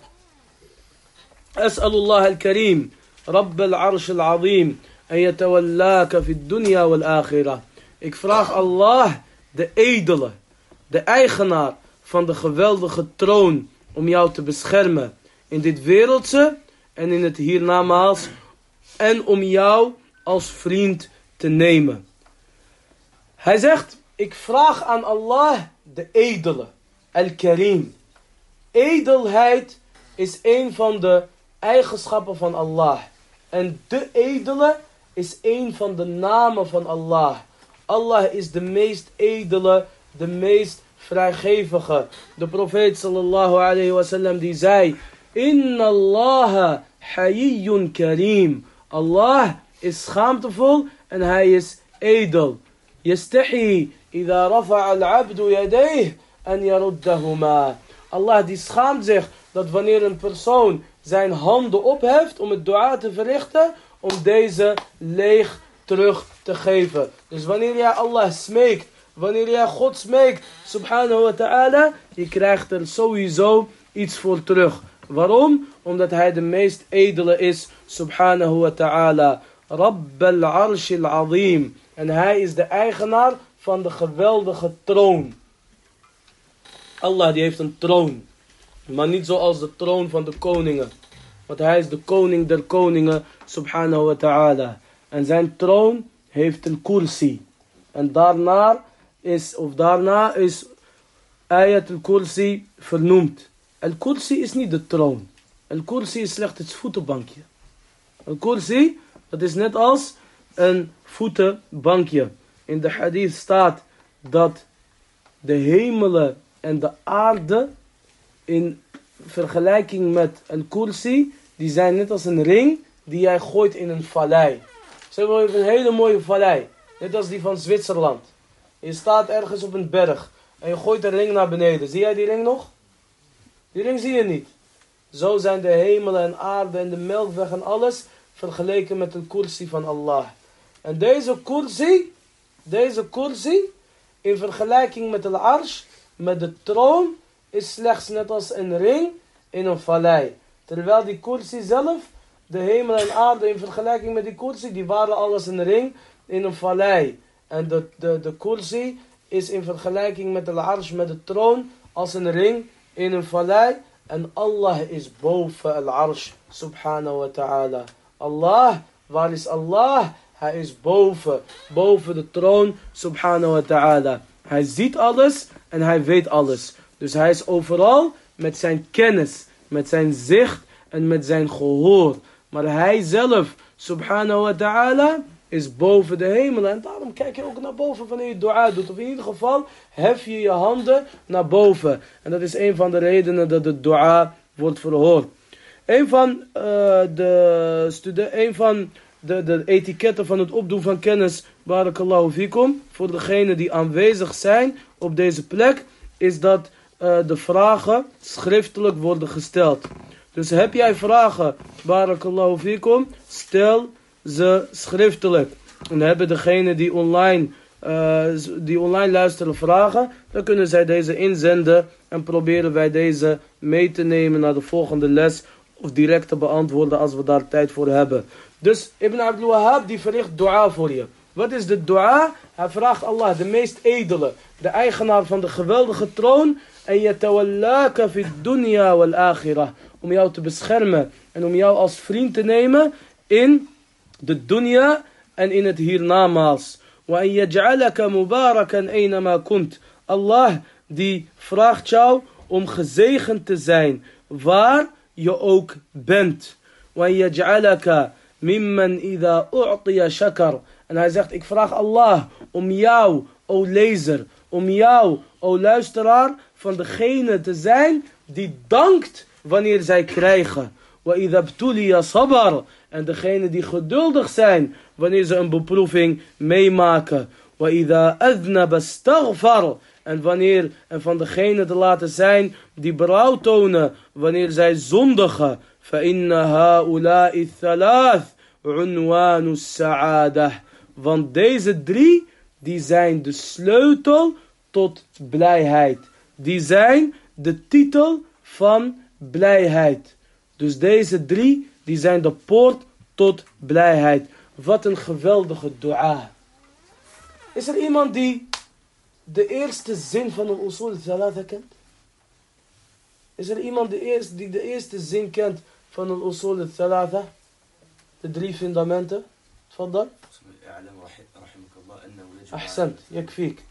أسأل الله الكريم رب العرش العظيم أن يتولاك في الدنيا والآخرة. Ik vraag Allah, de edele, de eigenaar van de geweldige troon, om jou te beschermen in dit wereldse en in het hiernamaals en om jou als vriend te nemen. Hij zegt, ik vraag aan Allah de edele, al-Karim. Edelheid is een van de eigenschappen van Allah. En de edele is een van de namen van Allah. Allah is de meest edele, de meest vrijgevige. De profeet sallallahu alayhi wasallam die zei: Inna Allah hayyun kareem. Allah is schaamtevol en hij is edel. Yastahi idha rafa'a al-abdu yadayh yaruddahuma. Allah die schaamt zich dat wanneer een persoon zijn handen opheft om het dua te verrichten, om deze leeg terug te geven. Dus wanneer jij Allah smeekt, wanneer jij God smeekt, subhanahu wa ta'ala, je krijgt er sowieso iets voor terug. Waarom? Omdat hij de meest edele is, subhanahu wa ta'ala. Rabb al-arsh al-azim. En hij is de eigenaar van de geweldige troon. Allah die heeft een troon. Maar niet zoals de troon van de koningen. Want hij is de koning der koningen, subhanahu wa ta'ala. En zijn troon heeft een kursi. En daarna is, of daarna is ayat al-kursi vernoemd. Al-kursi is niet de troon. Al-kursi is slechts het voetenbankje. Al-kursi, dat is net als een voetenbankje. In de hadith staat dat de hemelen en de aarde in vergelijking met een kursi, die zijn net als een ring die jij gooit in een vallei. Zeg maar een hele mooie vallei, net als die van Zwitserland. Je staat ergens op een berg en je gooit een ring naar beneden. Zie jij die ring nog? Die ring zie je niet. Zo zijn de hemelen en aarde en de melkweg en alles vergeleken met een kursi van Allah. En deze kursi, deze kursi, in vergelijking met de arsh, met de troon, is slechts net als een ring in een vallei. Terwijl die kursi zelf, de hemel en aarde in vergelijking met die kursi, die waren alles een ring in een vallei. En de, de, de kursi is in vergelijking met de arsh, met de troon, als een ring in een vallei. En Allah is boven al-arsh, subhanahu wa ta'ala. Allah, waar is Allah? Hij is boven, boven de troon, subhanahu wa ta'ala. Hij ziet alles en hij weet alles. Dus hij is overal met zijn kennis, met zijn zicht en met zijn gehoor. Maar hij zelf, subhanahu wa ta'ala, is boven de hemel. En daarom kijk je ook naar boven wanneer je dua doet. Of in ieder geval hef je je handen naar boven. En dat is een van de redenen dat de dua wordt verhoord. Een van, uh, de, studen, een van de, de etiketten van het opdoen van kennis, barakallahu fikum, voor degenen die aanwezig zijn op deze plek, is dat eh, de vragen schriftelijk worden gesteld. Dus heb jij vragen, barakallahu fikum, stel ze schriftelijk. En hebben degenen die online, uh, die online luisteren vragen, dan kunnen zij deze inzenden en proberen wij deze mee te nemen naar de volgende les of direct te beantwoorden als we daar tijd voor hebben. Dus Ibn Abdul Wahhab die verricht dua voor je. Wat is de dua? Hij vraagt Allah, de meest edele, de eigenaar van de geweldige troon. En yatawallaka fi dunya wal akhirah. Om jou te beschermen en om jou als vriend te nemen in de dunya en in het hiernamaals. Allah die vraagt jou om gezegend te zijn waar je ook bent. En hij zegt, ik vraag Allah om jou, o lezer, om jou, o luisteraar, van degene te zijn die dankt wanneer zij krijgen وَإِذَا sabar. En degene die geduldig zijn wanneer ze een beproeving meemaken. وَإِذَا أَذْنَبَ اسْتَغْفَرْ En wanneer, en van degene te laten zijn die berouw tonen wanneer zij zondigen. فَإِنَّ هَؤُلَاءِ الثَّلَاثِ عُنْوَانُ السَّعَادَةِ Want deze drie, die zijn de sleutel tot blijheid. Die zijn de titel van blijheid. Dus deze drie, die zijn de poort tot blijheid. Wat een geweldige dua. Is er iemand die de eerste zin van de usul al kent? Is er iemand die, eerst, die de eerste zin kent van de usul al De drie fundamenten? Tfaddal. Ahsant, yakfik.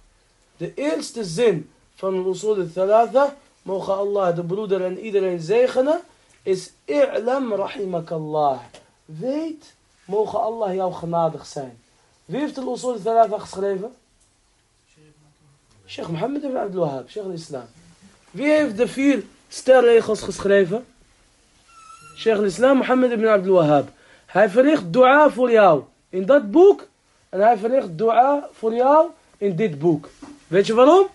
De eerste zin van de usul al mogen Allah, de broeder en iedereen zegenen, is i'lam rahimakallah. Weet, mogen Allah jou genadig zijn. Wie heeft de usul al geschreven? Sheikh Mohammed ibn Abdul Wahab, Sheikh al-Islam. Wie heeft de vier sterregels geschreven? Sheikh al-Islam Mohammed ibn Abdul Wahab. Hij verricht dua voor jou in dat boek. En hij verricht dua voor jou in dit boek. Weet je waarom?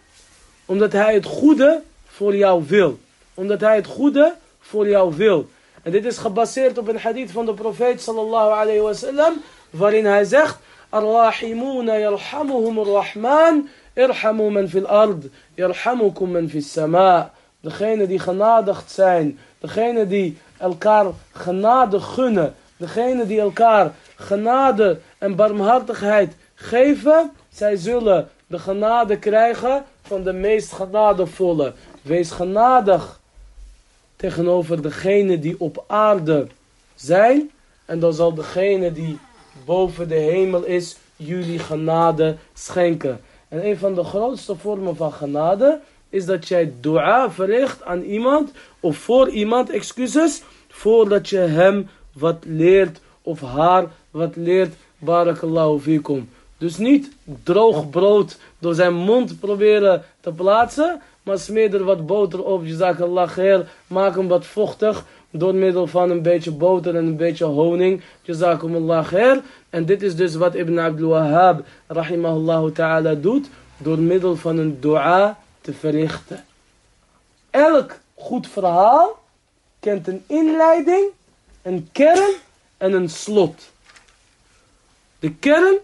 Omdat hij het goede voor jou wil. Omdat hij het goede voor jou wil. En dit is gebaseerd op een hadith van de profeet sallallahu alayhi wa sallam. Waarin hij zegt. Ar-Rahimuna yarhamuhum ar-Rahman. Irhamu man fil ard. Yarhamukum man fil sama. Degene die genadigd zijn. Degene die elkaar genade gunnen. Degene die elkaar genade en barmhartigheid geven. Zij zullen de genade krijgen van de meest genadevolle. Wees genadig tegenover degene die op aarde zijn. En dan zal degene die boven de hemel is, jullie genade schenken. En een van de grootste vormen van genade is dat jij dua verricht aan iemand of voor iemand, excuses, voordat je hem wat leert of haar wat leert. Barakallahu fikum. Dus niet droog brood door zijn mond proberen te plaatsen, maar smeer er wat boter op, jazakallah khair, maak hem wat vochtig door middel van een beetje boter en een beetje honing, jazakumullah khair. En dit is dus wat Ibn Abdul Wahhab, rahimahullah ta'ala, doet, door middel van een dua te verrichten. Elk goed verhaal kent een inleiding, een kern en een slot. De kern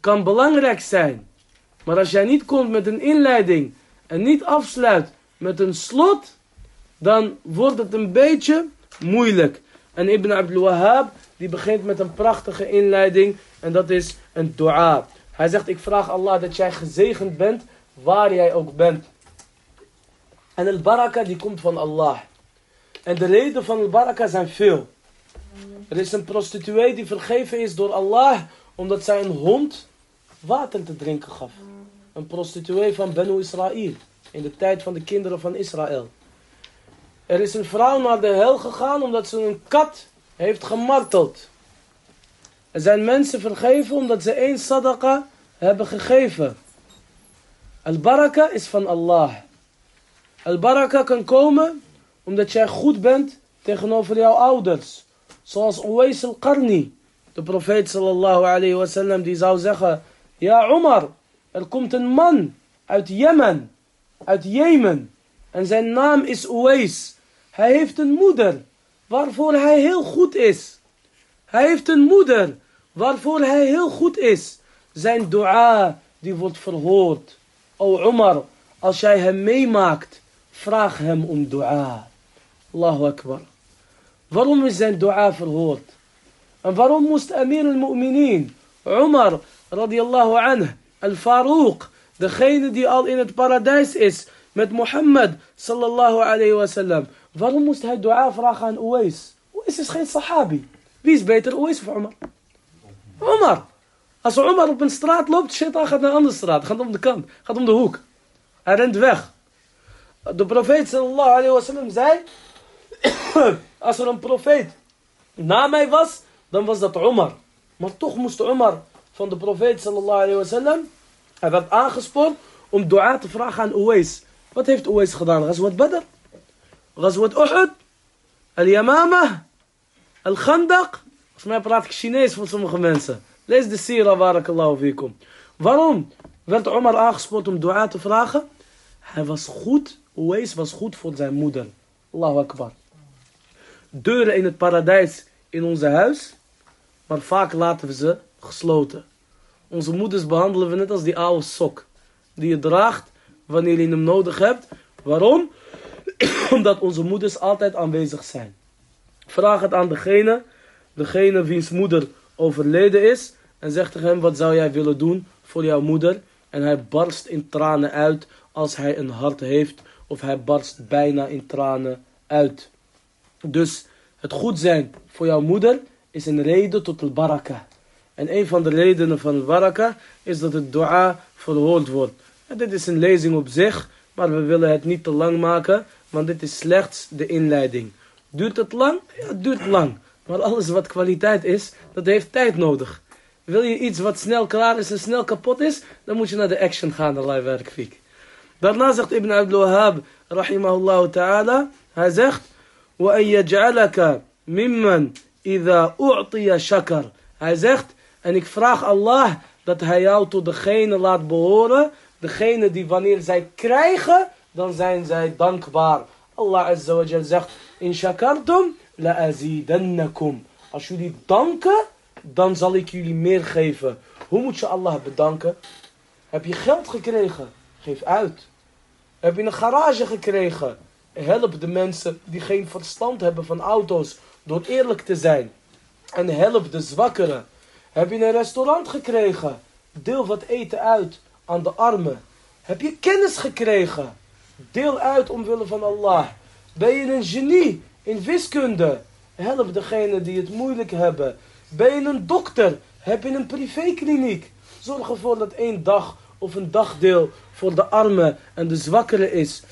kan belangrijk zijn. Maar als jij niet komt met een inleiding en niet afsluit met een slot, dan wordt het een beetje moeilijk. En Ibn Abdul Wahhab, die begint met een prachtige inleiding en dat is een dua. Hij zegt, ik vraag Allah dat jij gezegend bent waar jij ook bent. En el baraka die komt van Allah. En de reden van el baraka zijn veel. Er is een prostituee die vergeven is door Allah omdat zij een hond water te drinken gaf. Een prostituee van Benu Israël. In de tijd van de kinderen van Israël. Er is een vrouw naar de hel gegaan omdat ze een kat heeft gemarteld. Er zijn mensen vergeven omdat ze één sadaqa hebben gegeven. Al-baraka is van Allah. Al-baraka kan komen omdat jij goed bent tegenover jouw ouders. Zoals Uwais al-Qarni. De profeet sallallahu alayhi wa sallam die zou zeggen... Ja Omar, er komt een man uit Jemen, uit Jemen. En zijn naam is Uwais. Hij heeft een moeder waarvoor hij heel goed is. Hij heeft een moeder waarvoor hij heel goed is. Zijn dua die wordt verhoord. O Omar, als jij hem meemaakt, vraag hem om dua. Allahu Akbar. Waarom is zijn dua verhoord? En waarom moest Amir al-Mu'minin, Omar, radiallahu anhu, al-Farouk, degene die al in het paradijs is, met Mohammed, sallallahu alayhi wasallam. Waarom moest hij dua vragen aan Uwais? Uwais is geen sahabi. Wie is beter, Uwais of Omar? Omar. Als Omar op een straat loopt, shaitan gaat naar een andere straat. Gaat om de kant, gaat om de hoek. Hij rent weg. De profeet sallallahu alayhi wasallam zei, [COUGHS] als er een profeet na mij was, dan was dat Omar. Maar toch moest Omar van de profeet sallallahu alayhi wasallam, hij werd aangespoord om dua te vragen aan Uwais. Wat heeft Uwais gedaan? Ghazwat Badr? Ghazwat Uhud? Al-Yamama? Al-Khandaq? Volgens mij praat ik Chinees voor sommige mensen. Lees de sira, barakallahu fikum. Waarom werd Omar aangespoord om dua te vragen? Hij was goed, Uwais was goed voor zijn moeder. Allahu Akbar. Deuren in het paradijs in onze huis, maar vaak laten we ze gesloten. Onze moeders behandelen we net als die oude sok. Die je draagt wanneer je hem nodig hebt. Waarom? [CLEARS THROAT] Omdat onze moeders altijd aanwezig zijn. Vraag het aan degene, degene wiens moeder overleden is. En zeg tegen hem, wat zou jij willen doen voor jouw moeder? En hij barst in tranen uit als hij een hart heeft. Of hij barst bijna in tranen uit. Dus het goed zijn voor jouw moeder is een reden tot het baraka. En een van de redenen van het baraka is dat het dua verhoord wordt. En dit is een lezing op zich, maar we willen het niet te lang maken, want dit is slechts de inleiding. Duurt het lang? Ja, het duurt lang. Maar alles wat kwaliteit is, dat heeft tijd nodig. Wil je iets wat snel klaar is en snel kapot is, dan moet je naar de action gaan, Allah werkfiek. Daarna zegt Ibn Abdul Wahhab, rahimahullah ta'ala, hij zegt, وَأَن يَجْعَلَكَ مِمَّنْ إِذَا أُعْطِيَ شَكَرْ Hij zegt, en ik vraag Allah dat hij jou tot degene laat behoren, degene die wanneer zij krijgen, dan zijn zij dankbaar. Allah Azza wa zegt, in shakartum la azidannakum. Als jullie danken, dan zal ik jullie meer geven. Hoe moet je Allah bedanken? Heb je geld gekregen? Geef uit. Heb je een garage gekregen? Help de mensen die geen verstand hebben van auto's door eerlijk te zijn. En help de zwakkeren. Heb je een restaurant gekregen? Deel wat eten uit aan de armen. Heb je kennis gekregen? Deel uit omwille van Allah. Ben je een genie in wiskunde? Help degene die het moeilijk hebben. Ben je een dokter? Heb je een privékliniek? Zorg ervoor dat één dag of een dagdeel voor de armen en de zwakkeren is.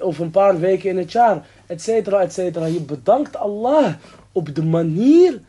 Of een paar weken in het jaar, et cetera, et cetera. Je bedankt Allah op de manier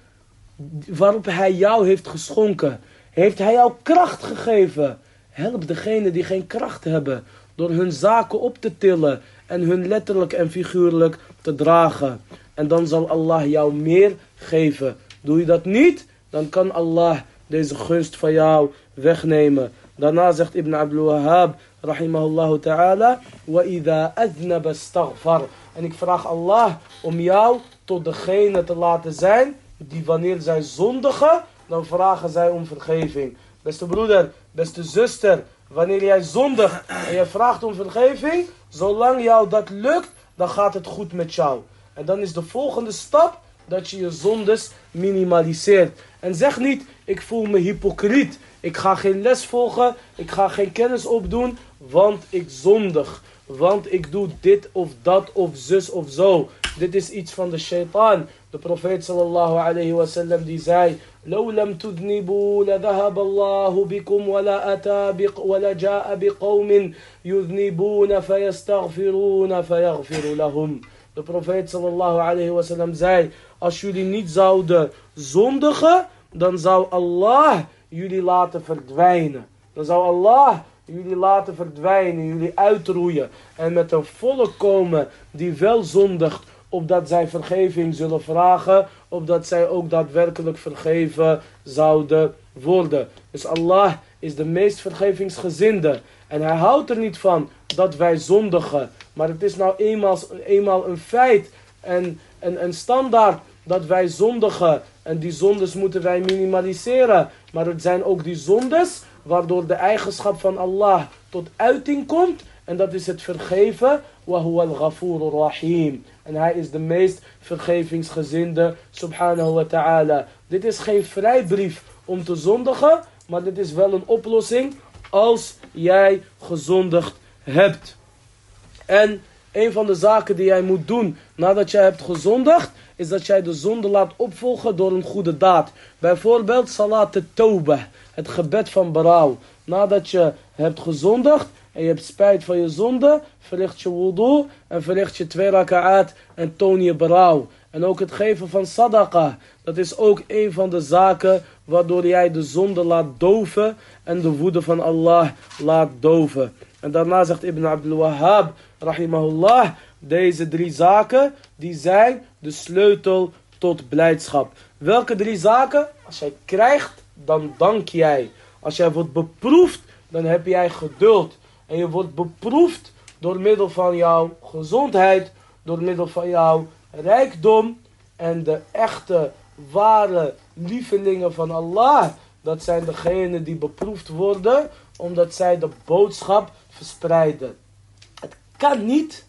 waarop hij jou heeft geschonken. Heeft hij jou kracht gegeven. Help degene die geen kracht hebben. Door hun zaken op te tillen. En hun letterlijk en figuurlijk te dragen. En dan zal Allah jou meer geven. Doe je dat niet, dan kan Allah deze gunst van jou wegnemen. Daarna zegt Ibn Abdul Wahhab, rahimahullah ta'ala, وَإِذَا أَذْنَبَ اسْتَغْفَرْ En ik vraag Allah om jou tot degene te laten zijn, die wanneer zij zondigen, dan vragen zij om vergeving. Beste broeder, beste zuster, wanneer jij zondigt en je vraagt om vergeving, zolang jou dat lukt, dan gaat het goed met jou. En dan is de volgende stap dat je je zondes minimaliseert. En zeg niet, ik voel me hypocriet. Ik ga geen les volgen, ik ga geen kennis opdoen, want ik zondig. Want ik doe dit of dat of zus of zo. Dit is iets van de shaitaan. De profeet sallallahu alayhi wa sallam die zei... لو لم تذنبوا لذهب الله بكم ولا أتى بق ولا جاء بقوم يذنبون فيستغفرون فيغفر لهم. De profeet sallallahu alayhi wa sallam zei... Als jullie niet zouden zondigen, dan zou Allah jullie laten verdwijnen. Dan zou Allah jullie laten verdwijnen, jullie uitroeien. En met een volk komen die wel zondigt, opdat zij vergeving zullen vragen, opdat zij ook daadwerkelijk vergeven zouden worden. Dus Allah is de meest vergevingsgezinde. En hij houdt er niet van dat wij zondigen. Maar het is nou eenmaal, eenmaal een feit en een, standaard dat wij zondigen. En die zondes moeten wij minimaliseren. Maar het zijn ook die zondes waardoor de eigenschap van Allah tot uiting komt. En dat is het vergeven. Wa al rahim. En hij is de meest vergevingsgezinde. Subhanahu wa ta'ala. Dit is geen vrijbrief om te zondigen. Maar dit is wel een oplossing als jij gezondigd hebt. En een van de zaken die jij moet doen nadat jij hebt gezondigd, is dat jij de zonde laat opvolgen door een goede daad. Bijvoorbeeld salat tawbah, het gebed van berouw. Nadat je hebt gezondigd en je hebt spijt van je zonde, verricht je wudu en verricht je twee raka'at en toon je berouw. En ook het geven van sadaqa, dat is ook een van de zaken waardoor jij de zonde laat doven en de woede van Allah laat doven. En daarna zegt Ibn Abdul Wahhab, rahimahullah, deze drie zaken, die zijn de sleutel tot blijdschap. Welke drie zaken? Als jij krijgt, dan dank jij. Als jij wordt beproefd, dan heb jij geduld. En je wordt beproefd door middel van jouw gezondheid, door middel van jouw rijkdom. En de echte, ware lievelingen van Allah, dat zijn degenen die beproefd worden, omdat zij de boodschap verspreiden. Het kan niet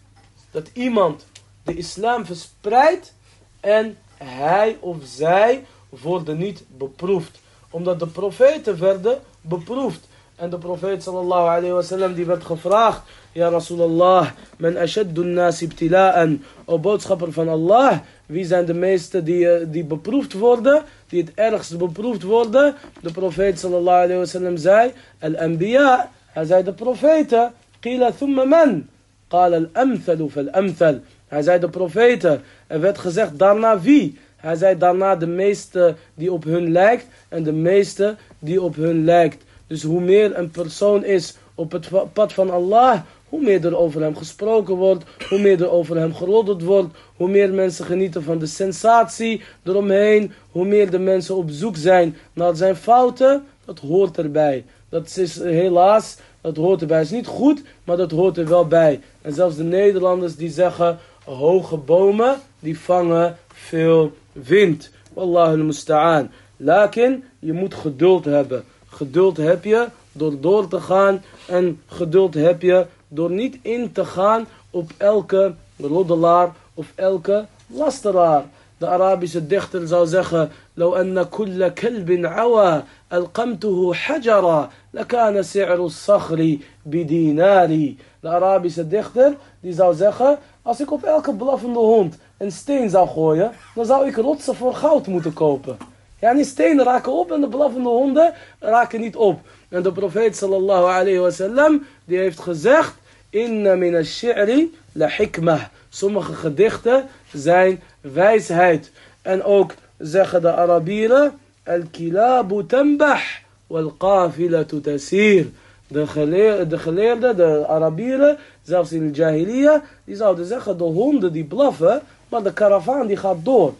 dat iemand de islam verspreidt en hij of zij worden niet beproefd. Omdat de profeten werden beproefd. En de profeet sallallahu alayhi wasallam die werd gevraagd. Ja Rasulallah, men ashaddu nasi ibtila'an. O boodschapper van Allah, wie zijn de meesten die, eh, die beproefd worden? Die het ergst beproefd worden? De profeet sallallahu alayhi wasallam zei, al-anbiya, hij zei de profeten. Qila thumma man? Qala al-amthalu fal-amthal. Hij zei de profeten. Er werd gezegd daarna wie? Hij zei daarna de meeste die op hun lijkt en de meeste die op hun lijkt. Dus hoe meer een persoon is op het pad van Allah, hoe meer er over hem gesproken wordt, hoe meer er over hem geroddeld wordt, hoe meer mensen genieten van de sensatie eromheen, hoe meer de mensen op zoek zijn naar zijn fouten, dat hoort erbij. Dat is helaas, dat hoort erbij. Het is niet goed, maar dat hoort er wel bij. En zelfs de Nederlanders die zeggen, hoge bomen, die vangen veel wind. Wallahu musta'an. Lakin, je moet geduld hebben. Geduld heb je door door te gaan. En geduld heb je door niet in te gaan op elke roddelaar of elke lasteraar. De Arabische dichter zou zeggen: لو أن كل كلب عوى ألقمته حجرا لكان سعر الصخر بديناري. De Arabische dichter die zou zeggen: Als ik op elke blaffende hond een steen zou gooien, dan zou ik rotsen voor goud moeten kopen. Ja, die stenen raken op en de blaffende honden raken niet op. En de profeet sallallahu alayhi wa sallam, die heeft gezegd, Inna min ash-shi'ri la hikmah. Sommige gedichten zijn wijsheid. En ook zeggen de Arabieren, al-kilabu tambah wal-qafilatu tasir. De, geleer, de geleerden, de Arabieren, zelfs in de Jahiliya, die zouden zeggen, de honden die blaffen, maar de karavaan die gaat door.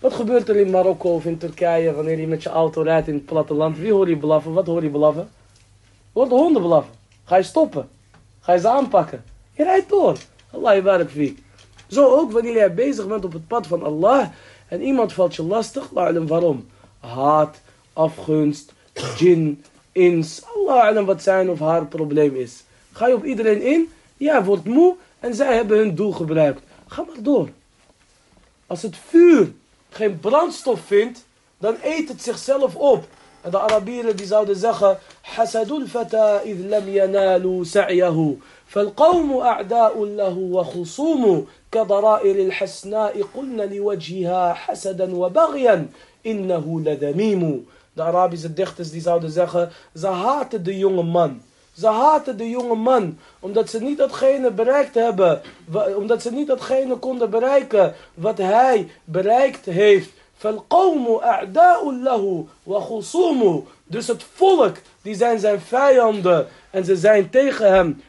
Wat gebeurt er in Marokko of in Turkije wanneer je met je auto rijdt in het platteland? Wie hoor je blaffen? Wat hoor je blaffen? Hoor de honden blaffen. Ga je stoppen? Ga je ze aanpakken? Je rijdt door. Allah je barak fiek. Zo ook wanneer jij bezig bent op het pad van Allah en iemand valt je lastig, waarom? Haat, afgunst, jin, ins, Allah wat zijn of haar probleem is. Ga je op iedereen in, jij wordt moe en zij hebben hun doel gebruikt. Ga maar door. Als het vuur geen brandstof vindt, dan eet het zichzelf op. En de Arabieren die zouden zeggen, حسد الفتى إذ لم ينالوا سعيه فالقوم أعداء له وخصوم كضرائر الحسناء قلن لوجهها حسدا وبغيا إنه لذميم De Arabische dichters die zouden zeggen, ze haten de jonge man. Ze haten de jonge man, omdat ze niet datgene bereikt hebben, omdat ze niet datgene konden bereiken wat hij bereikt heeft. Dus het volk, die zijn zijn vijanden en ze zijn tegen hem.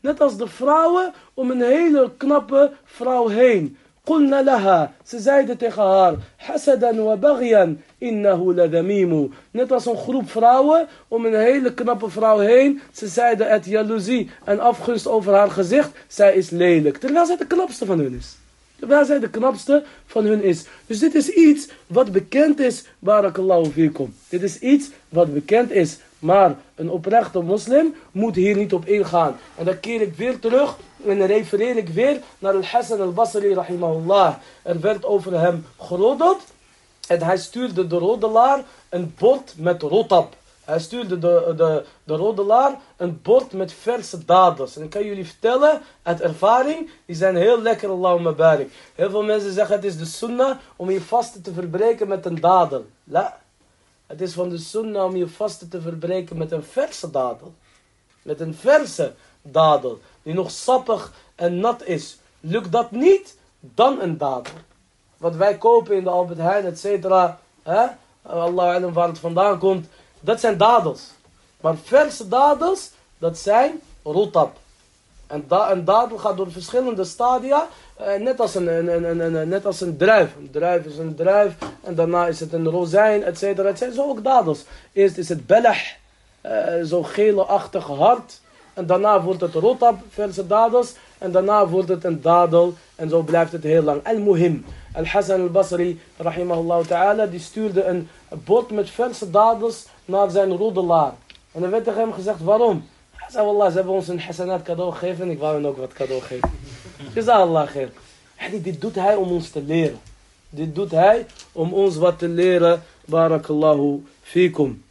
Net als de vrouwen om een hele knappe vrouw heen. قلنا لها ze zeiden tegen haar حسدا وبغيا إنه لذميم net als een groep vrouwen om een hele knappe vrouw heen ze zeiden uit jaloezie en afgunst over haar gezicht zij is lelijk terwijl zij de knapste van hun is Terwijl zij de knapste van hun is. Dus dit is iets wat bekend is, barakallahu fikum. Dit is iets wat bekend is. Maar een oprechte moslim moet hier niet op ingaan. En dan keer ik weer terug en refereer ik weer naar al-Hassan al-Basri rahimahullah. Er werd over hem geroddeld. En hij stuurde de roddelaar een bord met rotab. Hij stuurde de, de, de roddelaar een bord met verse dadels. En ik kan jullie vertellen, uit ervaring, die zijn heel lekker, Allahumma barik. Heel veel mensen zeggen het is de sunnah om je vasten te verbreken met een dadel. La. Het is van de sunnah om je vasten te verbreken met een verse dadel. Met een verse dadel, die nog sappig en nat is. Lukt dat niet, dan een dadel. Wat wij kopen in de Albert Heijn, et cetera. Allah waar het vandaan komt. Dat zijn dadels. Maar verse dadels, dat zijn rotab. En een dadel gaat door verschillende stadia, eh, net, als een, een, een, net als een druif. Een druif is een druif, en daarna is het een rozijn, et cetera, et cetera. Zo ook dadels. Eerst is het belach, uh, zo gele-achtig hard. En daarna wordt het rotab, verse dadels. En daarna wordt het een dadel. En zo blijft het heel lang. Al-Muhim. Al-Hassan al-Basri, rahimahullah ta'ala, die stuurde een bord met verse dadels naar zijn roddelaar. En dan werd tegen hem gezegd, waarom? Hij zei, wallah, ze hebben ons een hasanat cadeau gegeven en ik wou hen ook wat cadeau geven. Allah khair. Dit doet hij om ons te leren. Dit doet hij om ons wat te leren. Barakallahu fikum.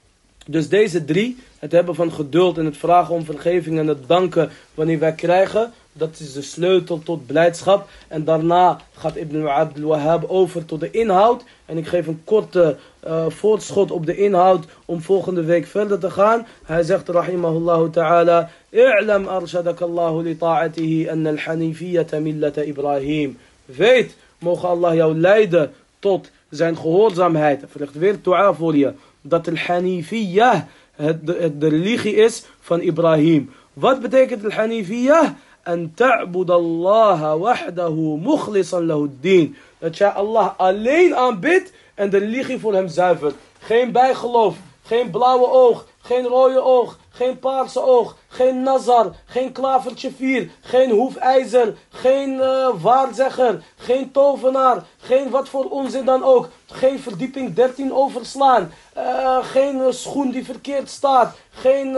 Dus deze drie, het hebben van geduld en het vragen om vergeving en het danken wanneer wij krijgen, dat is de sleutel tot blijdschap. En daarna gaat Ibn Abdul Wahhab over tot de inhoud. En ik geef een korte uh, voortschot op de inhoud om volgende week verder te gaan. Hij zegt rahimahullah ta'ala. I'lam arshadak Allahu li ta'atihi an al-hanifiyata millata Ibrahim. Weet, mogen Allah jou leiden tot zijn gehoorzaamheid. Verricht weer dua voor je. Dat al-hanifiyah de, de religie is van Ibrahim. Wat betekent al-hanifiyah? En ta'bud Allah wahdahu mukhlisan lahu din. Dat jij Allah alleen aanbidt en de religie voor hem zuivert. Geen bijgeloof, geen blauwe oog, geen rode oog, geen paarse oog, geen nazar, geen klavertje vier, geen hoefijzer, geen uh, waarzegger, geen tovenaar, geen wat voor onzin dan ook. Geen verdieping 13 overslaan, uh, geen schoen die verkeerd staat, geen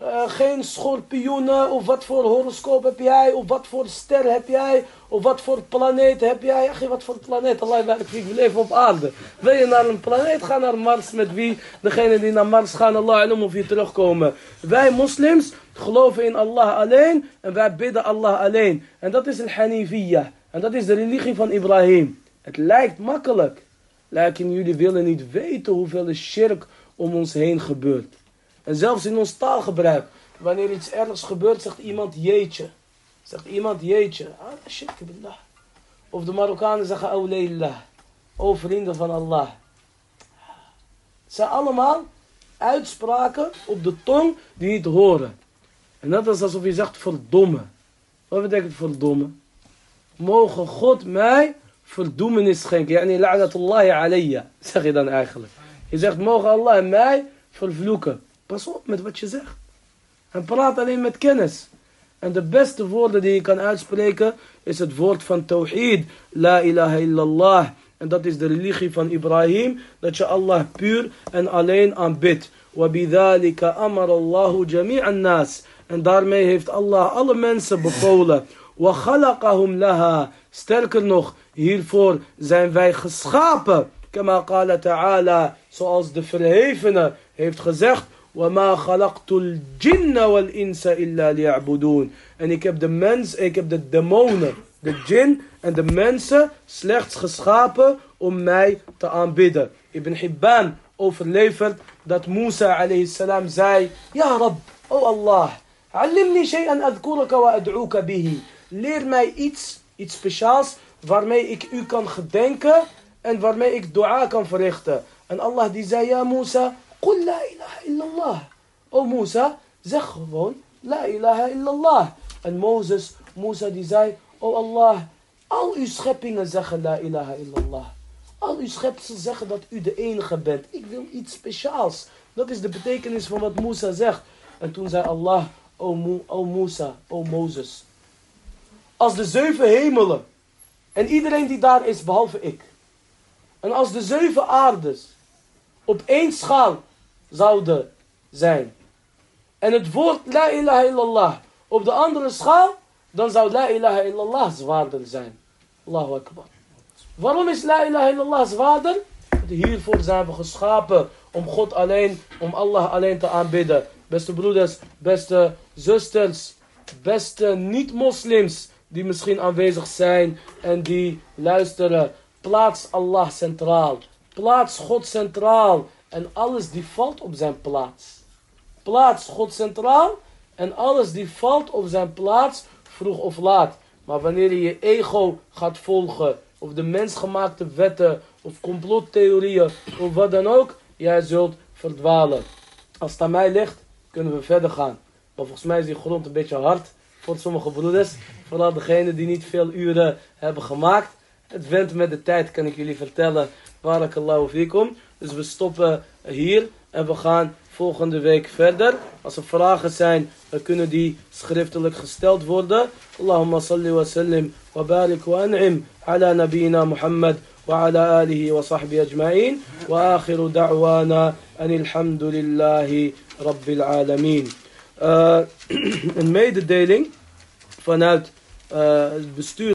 horoscopen, geen schorpioenen of wat voor horoscoop heb jij, of wat voor ster heb jij, of wat voor planeet heb jij? Ja, wat voor planeet? Allah werkt, we leven op aarde. Wil je naar een planeet? Ga naar Mars met wie? Degene die naar Mars gaan, Allah en of je terugkomen. Wij moslims geloven in Allah alleen en wij bidden Allah alleen. En dat is al-Hanifiyah. En dat is de religie van Ibrahim. Het lijkt makkelijk. Lijken jullie willen niet weten hoeveel shirk om ons heen gebeurt. En zelfs in ons taalgebruik. Wanneer iets ergs gebeurt, zegt iemand jeetje. Zegt iemand jeetje. Ah. Of de Marokkanen zeggen awleillah. O vrienden van Allah. Het zijn allemaal uitspraken op de tong die niet horen. En dat is alsof je zegt verdomme. Wat betekent verdomme? Mogen God mij verdoemenis schenken. Yani la'natullahi alayya. Zeg je dan eigenlijk. Je zegt mogen Allah mij vervloeken. Pas op met wat je zegt. En praat alleen met kennis. En de beste woorden die je kan uitspreken is het woord van Tawhid. La ilaha illallah. En dat is de religie van Ibrahim. Dat je Allah puur en alleen aanbidt. وَبِذَلِكَ أَمَرَ اللَّهُ جَمِيعَ النَّاسِ En daarmee heeft Allah alle mensen bevolen. وَخَلَقَهُمْ لَهَا Sterker nog, hiervoor zijn wij geschapen. كما قال تعالى Zoals de verhevene heeft gezegd. وَمَا خَلَقْتُ الْجِنَّ وَالْإِنسَ إِلَّا لِيَعْبُدُونَ En ik heb de mens, ik heb de demonen, de jinn en de mensen slechts geschapen om mij te aanbidden. Ibn Hibban overlevert dat Musa alayhi salam zei, Ja Rab, oh Allah, علمني شيئا أذكرك وأدعوك به. Leer mij iets, iets speciaals waarmee ik u kan gedenken en waarmee ik dua kan verrichten. En Allah die zei, ja Musa, Qul la ilaha illallah. O موسى zeg gewoon la ilaha illallah. En Mozes, Musa die zei, O Allah, al uw scheppingen zeggen la ilaha illallah. Al uw schepsel zeggen dat u de enige bent. Ik wil iets speciaals. Dat is de betekenis van wat Musa zegt. En toen zei Allah, o, Mo, o Musa, o Mozes. Als de zeven hemelen en iedereen die daar is behalve ik. En als de zeven aardes op één schaal zouden zijn. En het woord la ilaha illallah op de andere schaal, dan zou la ilaha illallah zwaarder zijn. Allahu akbar. Waarom is la ilaha illallah zwaarder? Hiervoor zijn we geschapen om God alleen, om Allah alleen te aanbidden. Beste broeders, beste zusters, beste niet-moslims die misschien aanwezig zijn en die luisteren. Plaats Allah centraal. Plaats God centraal. En alles die valt op zijn plaats. Plaats God centraal. En alles die valt op zijn plaats, vroeg of laat. Maar wanneer je je ego gaat volgen, of de mensgemaakte wetten, of complottheorieën, of wat dan ook, jij zult verdwalen. Als het aan mij ligt, kunnen we verder gaan. Maar volgens mij is die grond een beetje hard voor sommige broeders. Vooral degenen die niet veel uren hebben gemaakt. Het went met de tijd, kan ik jullie vertellen. Barakallahu fikum. Dus we stoppen hier en we gaan volgende week verder. Als er vragen zijn, dan kunnen die schriftelijk gesteld worden. Allahumma salli wa sallim wa barik wa an'im ala nabiyina Muhammad wa ala alihi wa sahbihi ajma'in. Wa akhiru da'wana anilhamdulillahi rabbil alamin. Uh, [CLEARS THROAT] een mededeling vanuit uh, het bestuur.